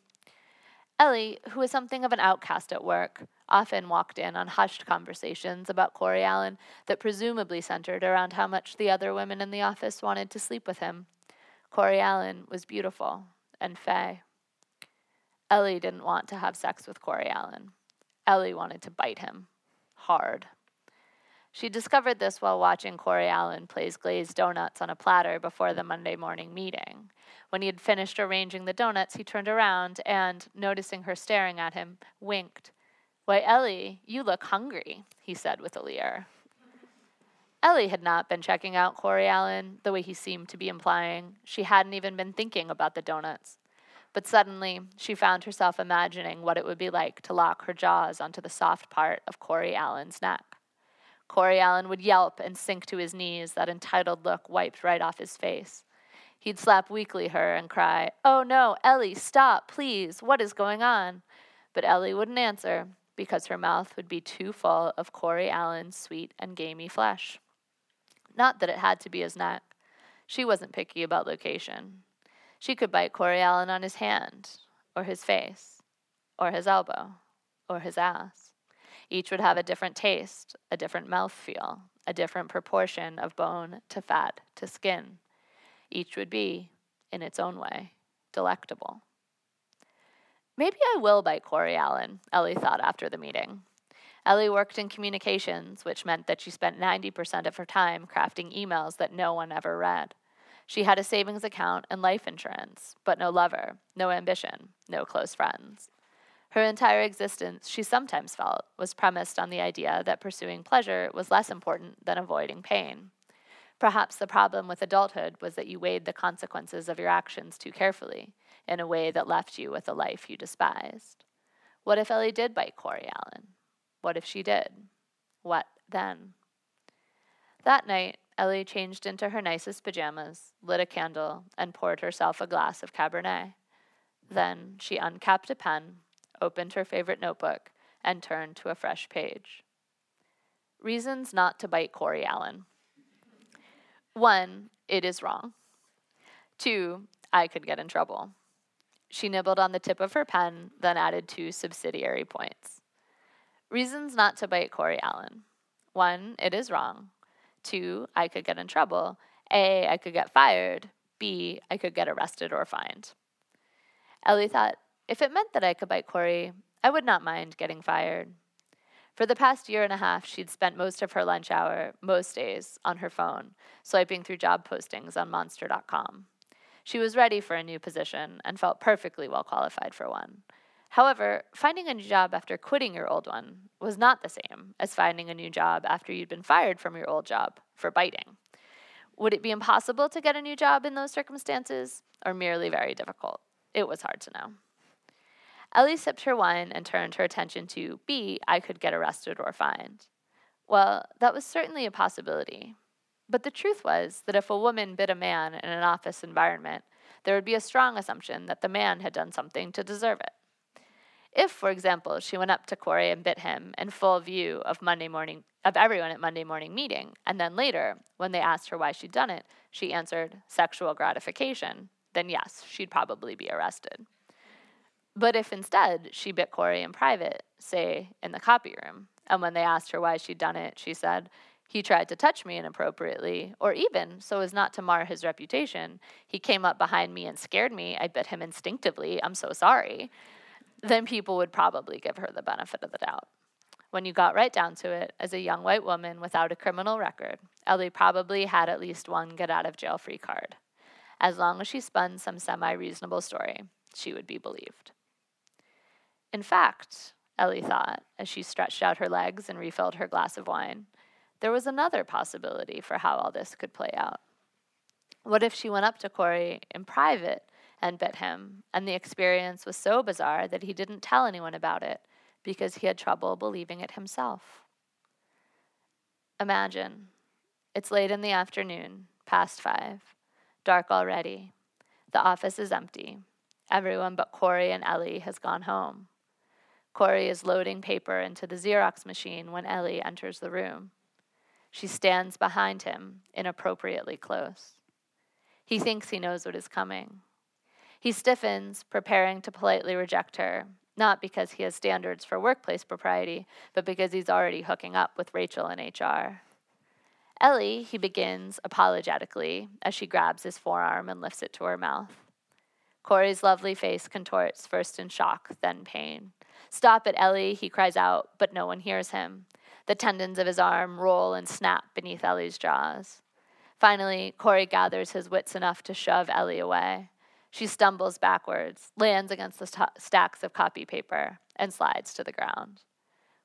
Ellie, who was something of an outcast at work, often walked in on hushed conversations about Corey Allen that presumably centered around how much the other women in the office wanted to sleep with him. Corey Allen was beautiful and fey. Ellie didn't want to have sex with Corey Allen. Ellie wanted to bite him. Hard. She discovered this while watching Corey Allen place glazed donuts on a platter before the Monday morning meeting. When he had finished arranging the donuts, he turned around and, noticing her staring at him, winked. Why, Ellie, you look hungry, he said with a leer. Ellie had not been checking out Corey Allen the way he seemed to be implying. She hadn't even been thinking about the donuts. But suddenly, she found herself imagining what it would be like to lock her jaws onto the soft part of Corey Allen's neck. Corey Allen would yelp and sink to his knees, that entitled look wiped right off his face. He'd slap weakly her and cry, Oh no, Ellie, stop, please, what is going on? But Ellie wouldn't answer because her mouth would be too full of Corey Allen's sweet and gamey flesh. Not that it had to be his neck. She wasn't picky about location. She could bite Corey Allen on his hand, or his face, or his elbow, or his ass. Each would have a different taste, a different mouth feel, a different proportion of bone to fat to skin. Each would be, in its own way, delectable. Maybe I will bite Corey Allen, Ellie thought after the meeting. Ellie worked in communications, which meant that she spent 90% of her time crafting emails that no one ever read. She had a savings account and life insurance, but no lover, no ambition, no close friends. Her entire existence, she sometimes felt, was premised on the idea that pursuing pleasure was less important than avoiding pain. Perhaps the problem with adulthood was that you weighed the consequences of your actions too carefully, in a way that left you with a life you despised. What if Ellie did bite Corey Allen? What if she did? What then? That night, Ellie changed into her nicest pajamas, lit a candle, and poured herself a glass of Cabernet. Then she uncapped a pen, opened her favorite notebook, and turned to a fresh page. Reasons not to bite Corey Allen. One, it is wrong. Two, I could get in trouble. She nibbled on the tip of her pen, then added two subsidiary points. Reasons not to bite Corey Allen. One, it is wrong. Two, I could get in trouble. A, I could get fired. B, I could get arrested or fined. Ellie thought, if it meant that I could bite Corey, I would not mind getting fired. For the past year and a half, she'd spent most of her lunch hour, most days, on her phone, swiping through job postings on Monster.com. She was ready for a new position and felt perfectly well qualified for one. However, finding a new job after quitting your old one was not the same as finding a new job after you'd been fired from your old job for biting. Would it be impossible to get a new job in those circumstances, or merely very difficult? It was hard to know. Ellie sipped her wine and turned her attention to B, I could get arrested or fined. Well, that was certainly a possibility. But the truth was that if a woman bit a man in an office environment, there would be a strong assumption that the man had done something to deserve it. If, for example, she went up to Corey and bit him in full view of Monday morning of everyone at Monday morning meeting, and then later, when they asked her why she'd done it, she answered sexual gratification, then yes, she'd probably be arrested. But if instead she bit Corey in private, say in the copy room, and when they asked her why she'd done it, she said, he tried to touch me inappropriately, or even, so as not to mar his reputation, he came up behind me and scared me. I bit him instinctively. I'm so sorry then people would probably give her the benefit of the doubt. When you got right down to it, as a young white woman without a criminal record, Ellie probably had at least one get out of jail free card. As long as she spun some semi reasonable story, she would be believed. In fact, Ellie thought, as she stretched out her legs and refilled her glass of wine, there was another possibility for how all this could play out. What if she went up to Corey in private and bit him, and the experience was so bizarre that he didn't tell anyone about it because he had trouble believing it himself. Imagine it's late in the afternoon, past five, dark already. The office is empty. Everyone but Corey and Ellie has gone home. Corey is loading paper into the Xerox machine when Ellie enters the room. She stands behind him, inappropriately close. He thinks he knows what is coming. He stiffens, preparing to politely reject her, not because he has standards for workplace propriety, but because he's already hooking up with Rachel in HR. Ellie, he begins apologetically as she grabs his forearm and lifts it to her mouth. Corey's lovely face contorts, first in shock, then pain. Stop it, Ellie, he cries out, but no one hears him. The tendons of his arm roll and snap beneath Ellie's jaws. Finally, Corey gathers his wits enough to shove Ellie away. She stumbles backwards, lands against the st- stacks of copy paper, and slides to the ground.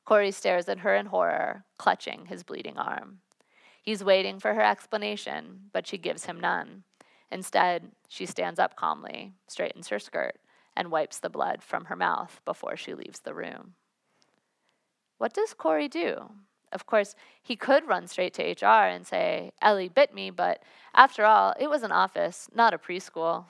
Corey stares at her in horror, clutching his bleeding arm. He's waiting for her explanation, but she gives him none. Instead, she stands up calmly, straightens her skirt, and wipes the blood from her mouth before she leaves the room. What does Corey do? Of course, he could run straight to HR and say, Ellie bit me, but after all, it was an office, not a preschool.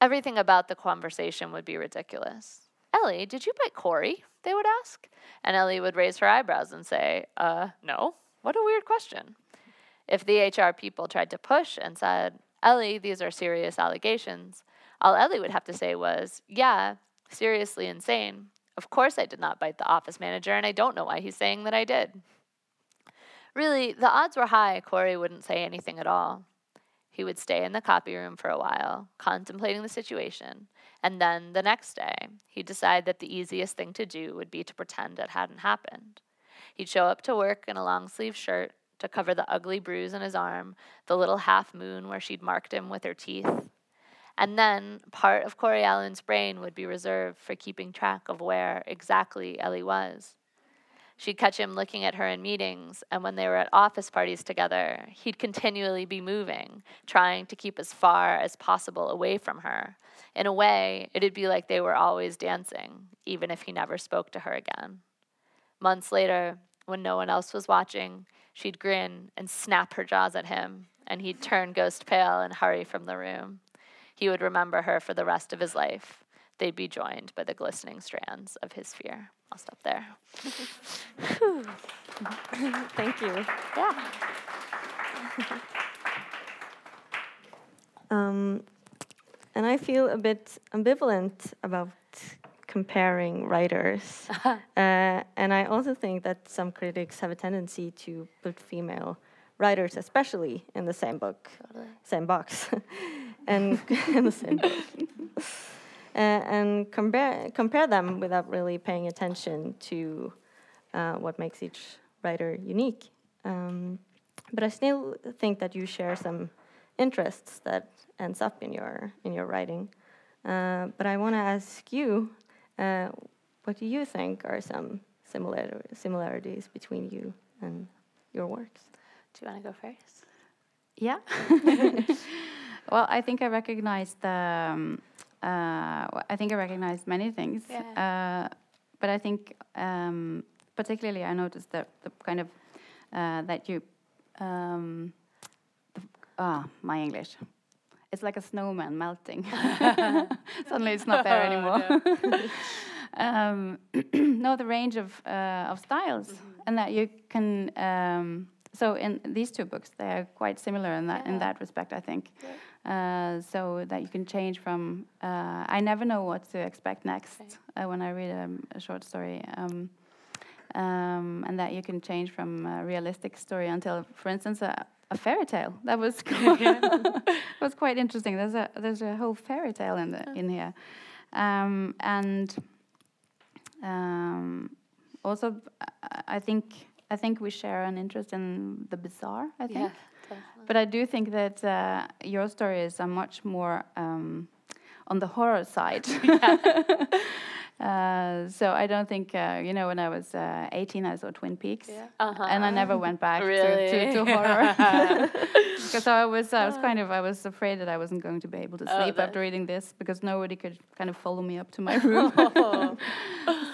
Everything about the conversation would be ridiculous. Ellie, did you bite Corey? They would ask. And Ellie would raise her eyebrows and say, Uh, no. What a weird question. If the HR people tried to push and said, Ellie, these are serious allegations, all Ellie would have to say was, Yeah, seriously insane. Of course, I did not bite the office manager, and I don't know why he's saying that I did. Really, the odds were high Corey wouldn't say anything at all. He would stay in the copy room for a while, contemplating the situation, and then the next day, he'd decide that the easiest thing to do would be to pretend it hadn't happened. He'd show up to work in a long sleeve shirt to cover the ugly bruise on his arm, the little half moon where she'd marked him with her teeth. And then part of Corey Allen's brain would be reserved for keeping track of where exactly Ellie was. She'd catch him looking at her in meetings, and when they were at office parties together, he'd continually be moving, trying to keep as far as possible away from her. In a way, it'd be like they were always dancing, even if he never spoke to her again. Months later, when no one else was watching, she'd grin and snap her jaws at him, and he'd turn ghost pale and hurry from the room. He would remember her for the rest of his life. They'd be joined by the glistening strands of his fear. I'll stop there. Thank you. Yeah. Um, and I feel a bit ambivalent about comparing writers. uh, and I also think that some critics have a tendency to put female writers, especially in the same book, Totally. same box, and in the same book. Uh, and compare compare them without really paying attention to uh, what makes each writer unique. Um, but I still think that you share some interests that ends up in your in your writing. Uh, but I want to ask you, uh, what do you think are some similar similarities between you and your works? Do you want to go first? Yeah. well, I think I recognize the. Um, uh, I think I recognize many things. Yeah. Uh, but I think um, particularly I noticed that the kind of uh, that you. Um, ah, my English. It's like a snowman melting. Suddenly, it's not there anymore. um, no, the range of uh, of styles, and that you can. Um, so in these two books, they are quite similar in that in that respect, I think. Uh, so that you can change from. Uh, I never know what to expect next Right. uh, when I read a, a short story. Um, um, and that you can change from a realistic story until, for instance, a, a fairy tale. That was quite, was quite interesting. There's a there's a whole fairy tale in the in here, um, and um, also I- I think I think we share an interest in the bizarre. I think, Yeah. Definitely. but I do think that uh, your stories are much more um, on the horror side. Uh, so I don't think uh, you know when I was uh, 18 I saw Twin Peaks Yeah. Uh-huh. and I never went back to, Really? to, to horror because I was I was kind of I was afraid that I wasn't going to be able to Oh, sleep that- after reading this because nobody could kind of follow me up to my room.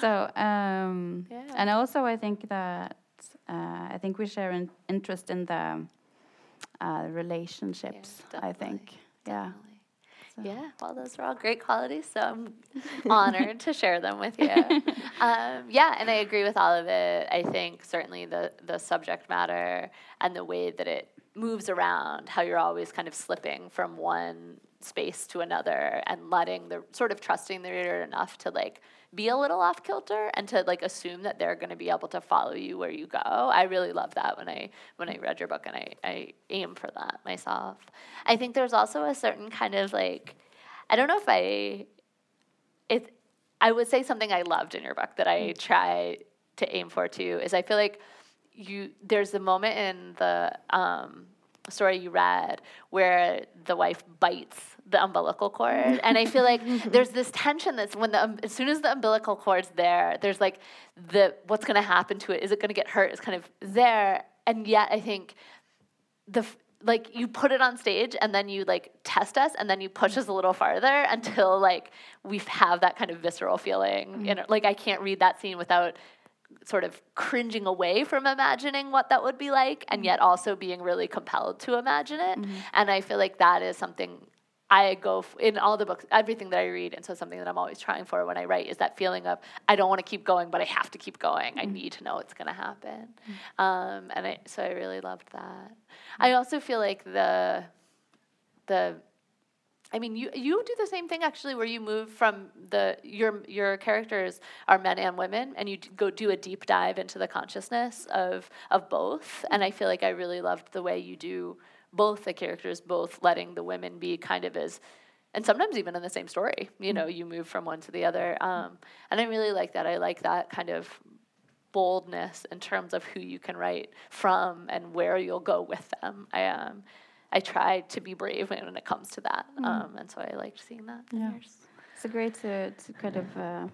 so um, Yeah. and also I think that uh, I think we share an interest in the uh, relationships. I think yeah. So- Yeah, well, those are all great qualities, so I'm honored to share them with you. Um, yeah, and I agree with all of it. I think certainly the the subject matter and the way that it moves around, how you're always kind of slipping from one space to another, and letting the sort of trusting the reader enough to like be a little off kilter and to like assume that they're going to be able to follow you where you go. I really love that when I when I read your book, and I I aim for that myself. I think there's also a certain kind of like I don't know if I it I would say something I loved in your book that I try to aim for too is I feel like you there's a moment in the um, story you read where the wife bites the umbilical cord. And i feel like there's this tension that's when the um, as soon as the umbilical cord's there there's like the what's going to happen to it? Is it going to get hurt? Is kind of there. And yet i think the like you put it on stage and then you like test us and then you push us a little farther until like we have that kind of visceral feeling mm-hmm. you know like i can't read that scene without sort of cringing away from imagining what that would be like and mm-hmm. yet also being really compelled to imagine it. Mm-hmm. And i feel like that is something i go f- in all the books everything that i read and so something that i'm always trying for when i write is that feeling of i don't want to keep going but i have to keep going. I mm-hmm. need to know what's going to happen mm-hmm. um, and I, so i really loved that. I mm-hmm. also feel like the the I mean, you you do the same thing actually, where you move from the your your characters are men and women, and you d- go do a deep dive into the consciousness of of both. And I feel like I really loved the way you do both the characters, both letting the women be kind of as, and sometimes even in the same story. You know, you move from one to the other, um, and I really like that. I like that kind of boldness in terms of who you can write from and where you'll go with them. I um, I try to be brave when, when it comes to that, um, and so I liked seeing that. Yeah. yours. It's a great to, to kind of uh,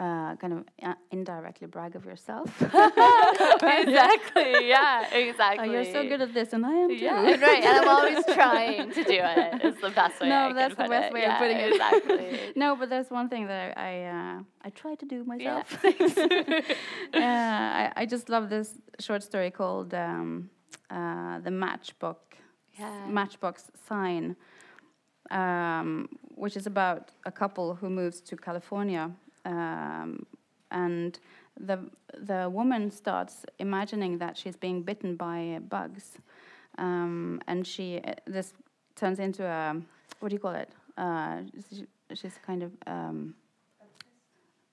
uh, kind of uh, indirectly brag of yourself. exactly. Yeah. oh, Exactly. you're so good at this, and I am too. Yeah, right, and I'm always trying to do it. it. Is the best way. No, I that's the best it. way of putting it. Exactly. no, but there's one thing that I I, uh, I try to do Yeah. myself. uh, I, I just love this short story called um, uh, the Matchbox Yeah. Matchbox Sign, um, which is about a couple who moves to California, um, and the the woman starts imagining that she's being bitten by bugs, um, and she uh, this turns into a what do you call it? Uh, she, she's kind of um,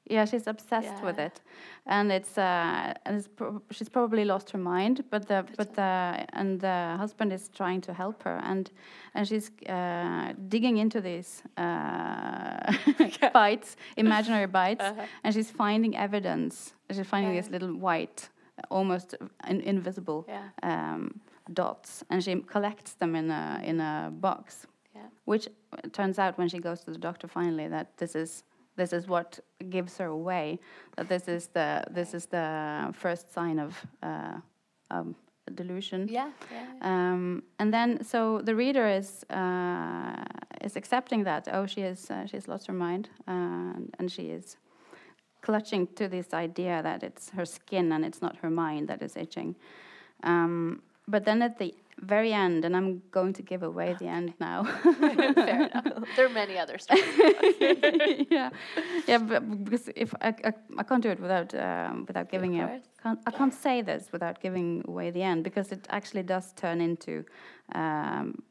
yeah, she's obsessed with it, and it's uh, and it's pro- she's probably lost her mind. But the but the and the husband is trying to help her, and and she's uh, digging into these uh, bites, imaginary bites, and she's finding evidence. She's finding these little white, almost in, invisible Yeah. um, dots, and she collects them in a in a box Yeah. which uh, turns out when she goes to the doctor finally that this is this is what gives her away that this is the this is the first sign of uh, um, delusion Yeah. Yeah. um, and then so the reader is uh, is accepting that oh she is uh, she's lost her mind uh, and she is clutching to this idea that it's her skin and it's not her mind that is itching um, but then at the very end and i'm going to give away the end now Fair enough. There are many other stories. yeah, yeah, but because if I, I, I can't do it without um, without giving a can't, I can't say this without giving away the end because it actually does turn into um,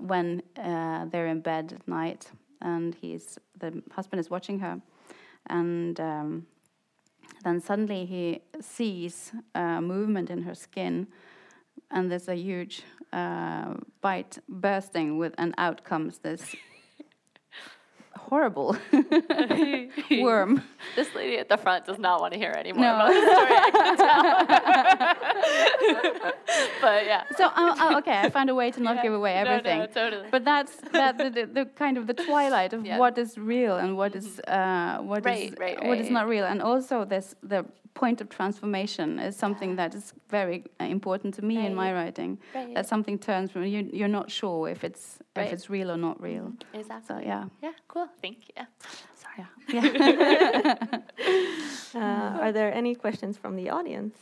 when uh, they're in bed at night and he's the husband is watching her and um, then suddenly he sees uh, movement in her skin and there's a huge uh, bite bursting with and out comes this horrible worm This lady at the front does not want to hear anymore No. about the story. I can tell. but yeah. so uh, uh, okay i found a way to not Yeah. give away everything. No, no, totally. but that's that the, the, the kind of the twilight of Yeah. what is real and what is uh, what is Right, right, what is not real and also this the point of transformation is something that is very uh, important to me in my writing Right. that something turns from you you're not sure if it's Right. if it's real or not real Exactly. so yeah Yeah, cool. Thank you. yeah yeah Uh, are there any questions from the audience?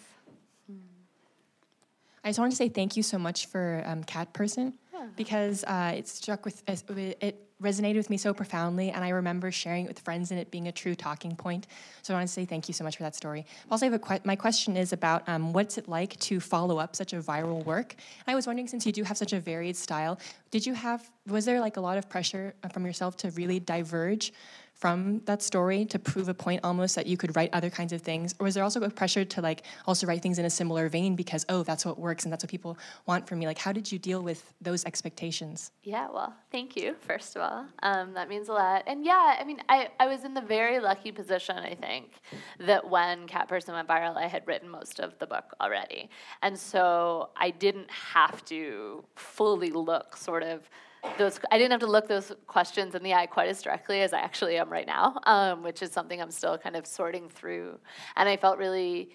I just wanted to say thank you so much for um, Cat Person because uh, it struck with as- it resonated with me so profoundly, and I remember sharing it with friends and it being a true talking point. So I want to say thank you so much for that story. Also, que- my question is about um, what's it like to follow up such a viral work. And I was wondering, since you do have such a varied style, did you have was there like a lot of pressure uh, from yourself to really diverge from that story to prove a point almost that you could write other kinds of things? Or was there also a pressure to like also write things in a similar vein because oh that's what works and that's what people want from me? Like how did you deal with those expectations? Yeah well thank you first of all. Um, that means a lot. And yeah i mean I, I was in the very lucky position i think that when cat person went viral i had written most of the book already. And so i didn't have to fully look sort of those I didn't have to look those questions in the eye quite as directly as I actually am right now, um, which is something I'm still kind of sorting through. And I felt really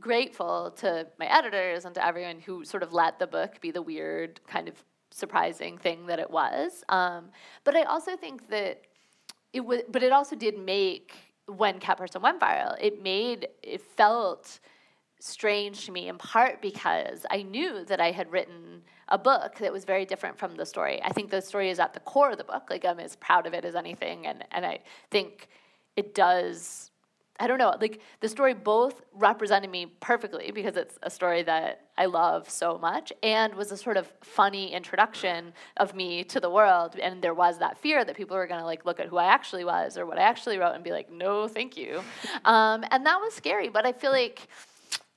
grateful to my editors and to everyone who sort of let the book be the weird kind of surprising thing that it was. Um, but I also think that it was, but it also did make when Cat Person went viral, it made it felt strange to me in part because I knew that I had written a book that was very different from the story. I think the story is at the core of the book. Like I'm as proud of it as anything, and and I think it does. I don't know. Like the story both represented me perfectly because it's a story that I love so much, and was a sort of funny introduction of me to the world. And there was that fear that people were going to like look at who I actually was or what I actually wrote and be like, "No, thank you," um, and that was scary. But I feel like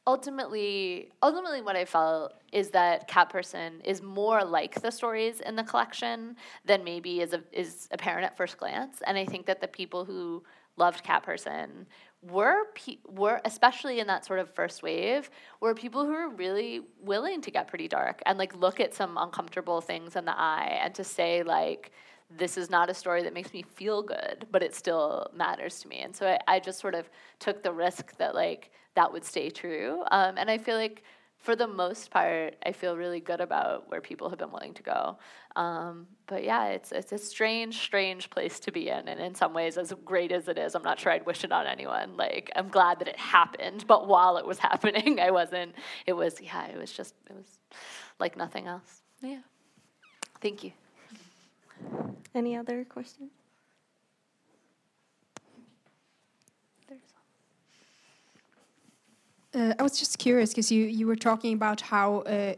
ultimately ultimately what i felt is that cat person is more like the stories in the collection than maybe is, a, is apparent at first glance and i think that the people who loved cat person were pe- were especially in that sort of first wave were people who were really willing to get pretty dark and like look at some uncomfortable things in the eye and to say like this is not a story that makes me feel good, but it still matters to me. And so I, I just sort of took the risk that like that would stay true. Um, and I feel like for the most part, I feel really good about where people have been willing to go. Um, but yeah, it's it's a strange, strange place to be in, and in some ways, as great as it is, I'm not sure I'd wish it on anyone. Like I'm glad that it happened, but while it was happening, I wasn't. It was yeah, it was just it was like nothing else. Yeah. Thank you. Any other questions? Uh, I was just curious because you, you were talking about how uh,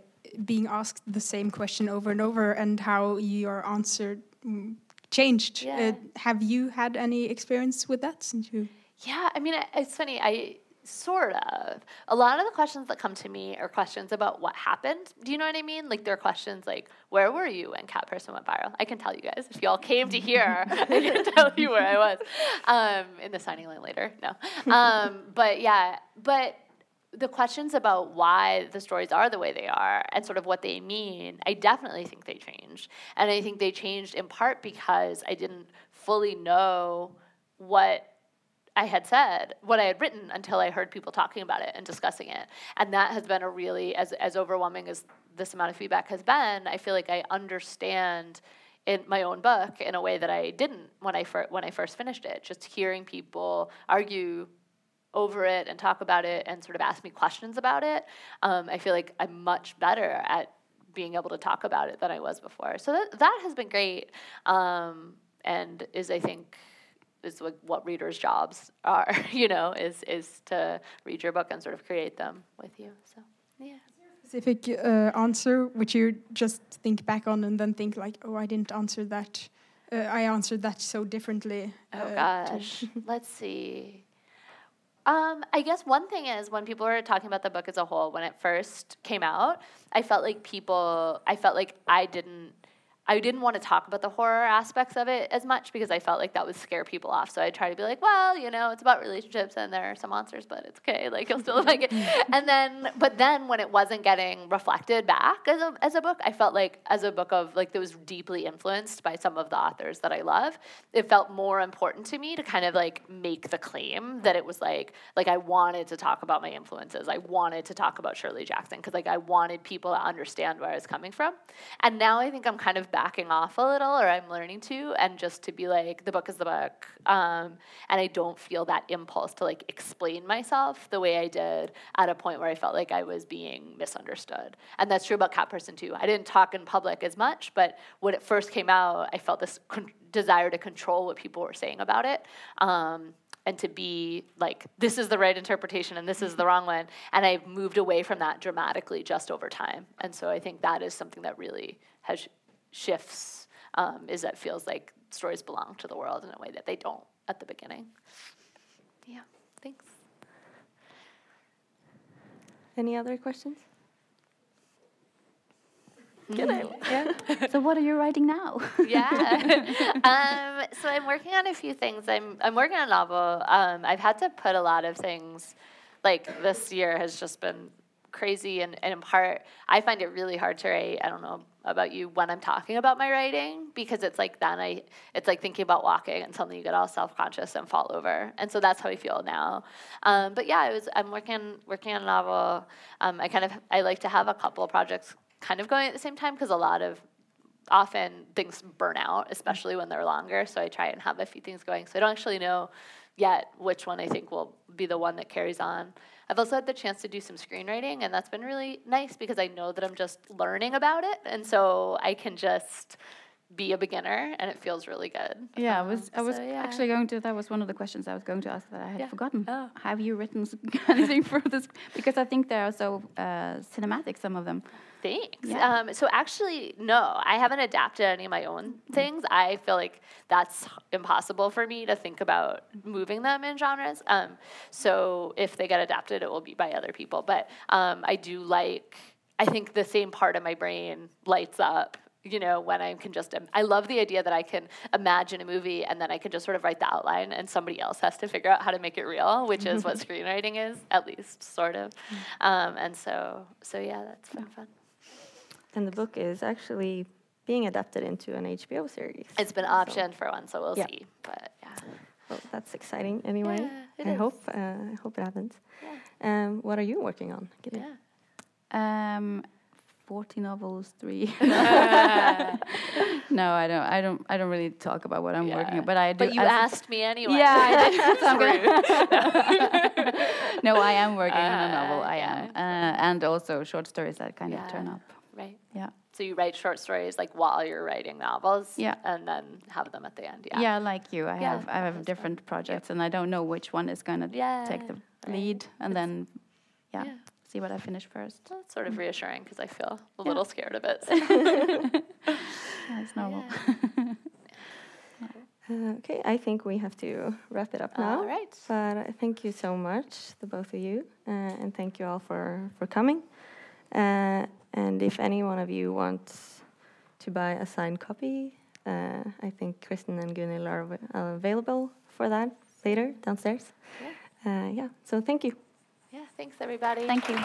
being asked the same question over and over and how your answer mm, changed. Uh, yeah. Uh, have you had any experience with that since you? Yeah, I mean, it's funny. I Sort of. A lot of the questions that come to me are questions about what happened. Do you know what I mean? Like, they're questions like, where were you when Cat Person went viral? I can tell you guys. If y'all came to here, I can tell you where I was. Um, in the signing line later. No. Um, but yeah, but the questions about why the stories are the way they are and sort of what they mean, I definitely think they changed. And I think they changed in part because I didn't fully know what I had said, what I had written until I heard people talking about it and discussing it. And that has been a really, as, as overwhelming as this amount of feedback has been, I feel like I understand in my own book in a way that I didn't when I, fir- when I first finished it. Just hearing people argue over it and talk about it and sort of ask me questions about it, um, I feel like I'm much better at being able to talk about it than I was before. So that, that has been great um, and is, I think, is like what readers' jobs are, you know, is is to read your book and sort of create them with you. So yeah. Specific uh, answer which you just think back on and then think like, oh, I didn't answer that. Uh, I answered that so differently. Oh uh, gosh, let's see. Um, I guess one thing is when people were talking about the book as a whole, when it first came out, I felt like people, I felt like I didn't I didn't want to talk about the horror aspects of it as much because I felt like that would scare people off. So I try to be like, well, you know, it's about relationships and there are some monsters, but it's okay. Like you'll still like it. And then, but then when it wasn't getting reflected back as a as a book, I felt like as a book of like that was deeply influenced by some of the authors that I love. It felt more important to me to kind of like make the claim that it was like like I wanted to talk about my influences. I wanted to talk about Shirley Jackson because like I wanted people to understand where I was coming from. And now I think I'm kind of backing off a little, or I'm learning to, and just to be like, the book is the book. Um, and I don't feel that impulse to like explain myself the way I did at a point where I felt like I was being misunderstood. And that's true about Cat Person too. I didn't talk in public as much, but when it first came out, I felt this con- desire to control what people were saying about it. Um, and to be like this is the right interpretation and this is the wrong one and i've moved away from that dramatically just over time and so i think that is something that really has shifts um, is that feels like stories belong to the world in a way that they don't at the beginning. Yeah, thanks. Any other questions? Yeah. so what are you writing now? yeah. um, so I'm working on a few things. I'm I'm working on a novel. Um, I've had to put a lot of things. Like this year has just been crazy, and, and in part, I find it really hard to write. I don't know about you when I'm talking about my writing because it's like then I it's like thinking about walking and suddenly you get all self conscious and fall over, and so that's how I feel now. Um, but yeah, I was I'm working working on a novel. Um, I kind of I like to have a couple projects kind of going at the same time because a lot of often things burn out, especially when they're longer. So I try and have a few things going. So I don't actually know yet which one I think will be the one that carries on. I've also had the chance to do some screenwriting, and that's been really nice because I know that I'm just learning about it, and so I can just be a beginner, and it feels really good. Yeah, I was I was so, yeah. actually going to. That was one of the questions I was going to ask that I had Yeah. forgotten. Oh. Have you written anything for this? Because I think they are so uh, cinematic. Some of them. Thanks. Yeah. Um, so actually, no, I haven't adapted any of my own things. I feel like that's impossible for me to think about moving them in genres. Um, so if they get adapted, it will be by other people. But um, I do like. I think the same part of my brain lights up. You know, when I can just, I love the idea that I can imagine a movie and then I can just sort of write the outline and somebody else has to figure out how to make it real, which is what screenwriting is, at least, sort of. Um, and so, so yeah, that's been fun. And the book is actually being adapted into an HBO series. It's been optioned for one, so we'll Yeah. see. But yeah, So that's exciting anyway. Yeah, it I is. hope uh, I hope it happens. Yeah. Um, what are you working on? Gitte? yeah. Um, forty novels, three. no, I don't. I don't. I don't really talk about what I'm working Yeah. on. But I do. But you I- asked me anyway. Yeah, I did. So I'm no, I am working on a novel. Uh, I yeah. am, uh, and also short stories that kind of turn up. Right. Yeah. So you write short stories like while you're writing novels. Yeah. And then have them at the end. Yeah. Yeah, like you, I Yeah, have I have that's fun. different projects, and I don't know which one is gonna Yeah, take the right. lead, and then yeah, Yeah. see what I finish first. Well, That's sort of reassuring because I feel a Yeah. little scared of it. Yeah, it's normal. Uh, okay, I think we have to wrap it up now. All right. But uh, thank you so much, the both of you, uh, and thank you all for for coming. Uh, and if any one of you wants to buy a signed copy, uh, I think Kristen and Gunhild are av- available for that later downstairs. Yeah. Uh, yeah. So thank you. Yeah. Thanks, everybody. Thank you.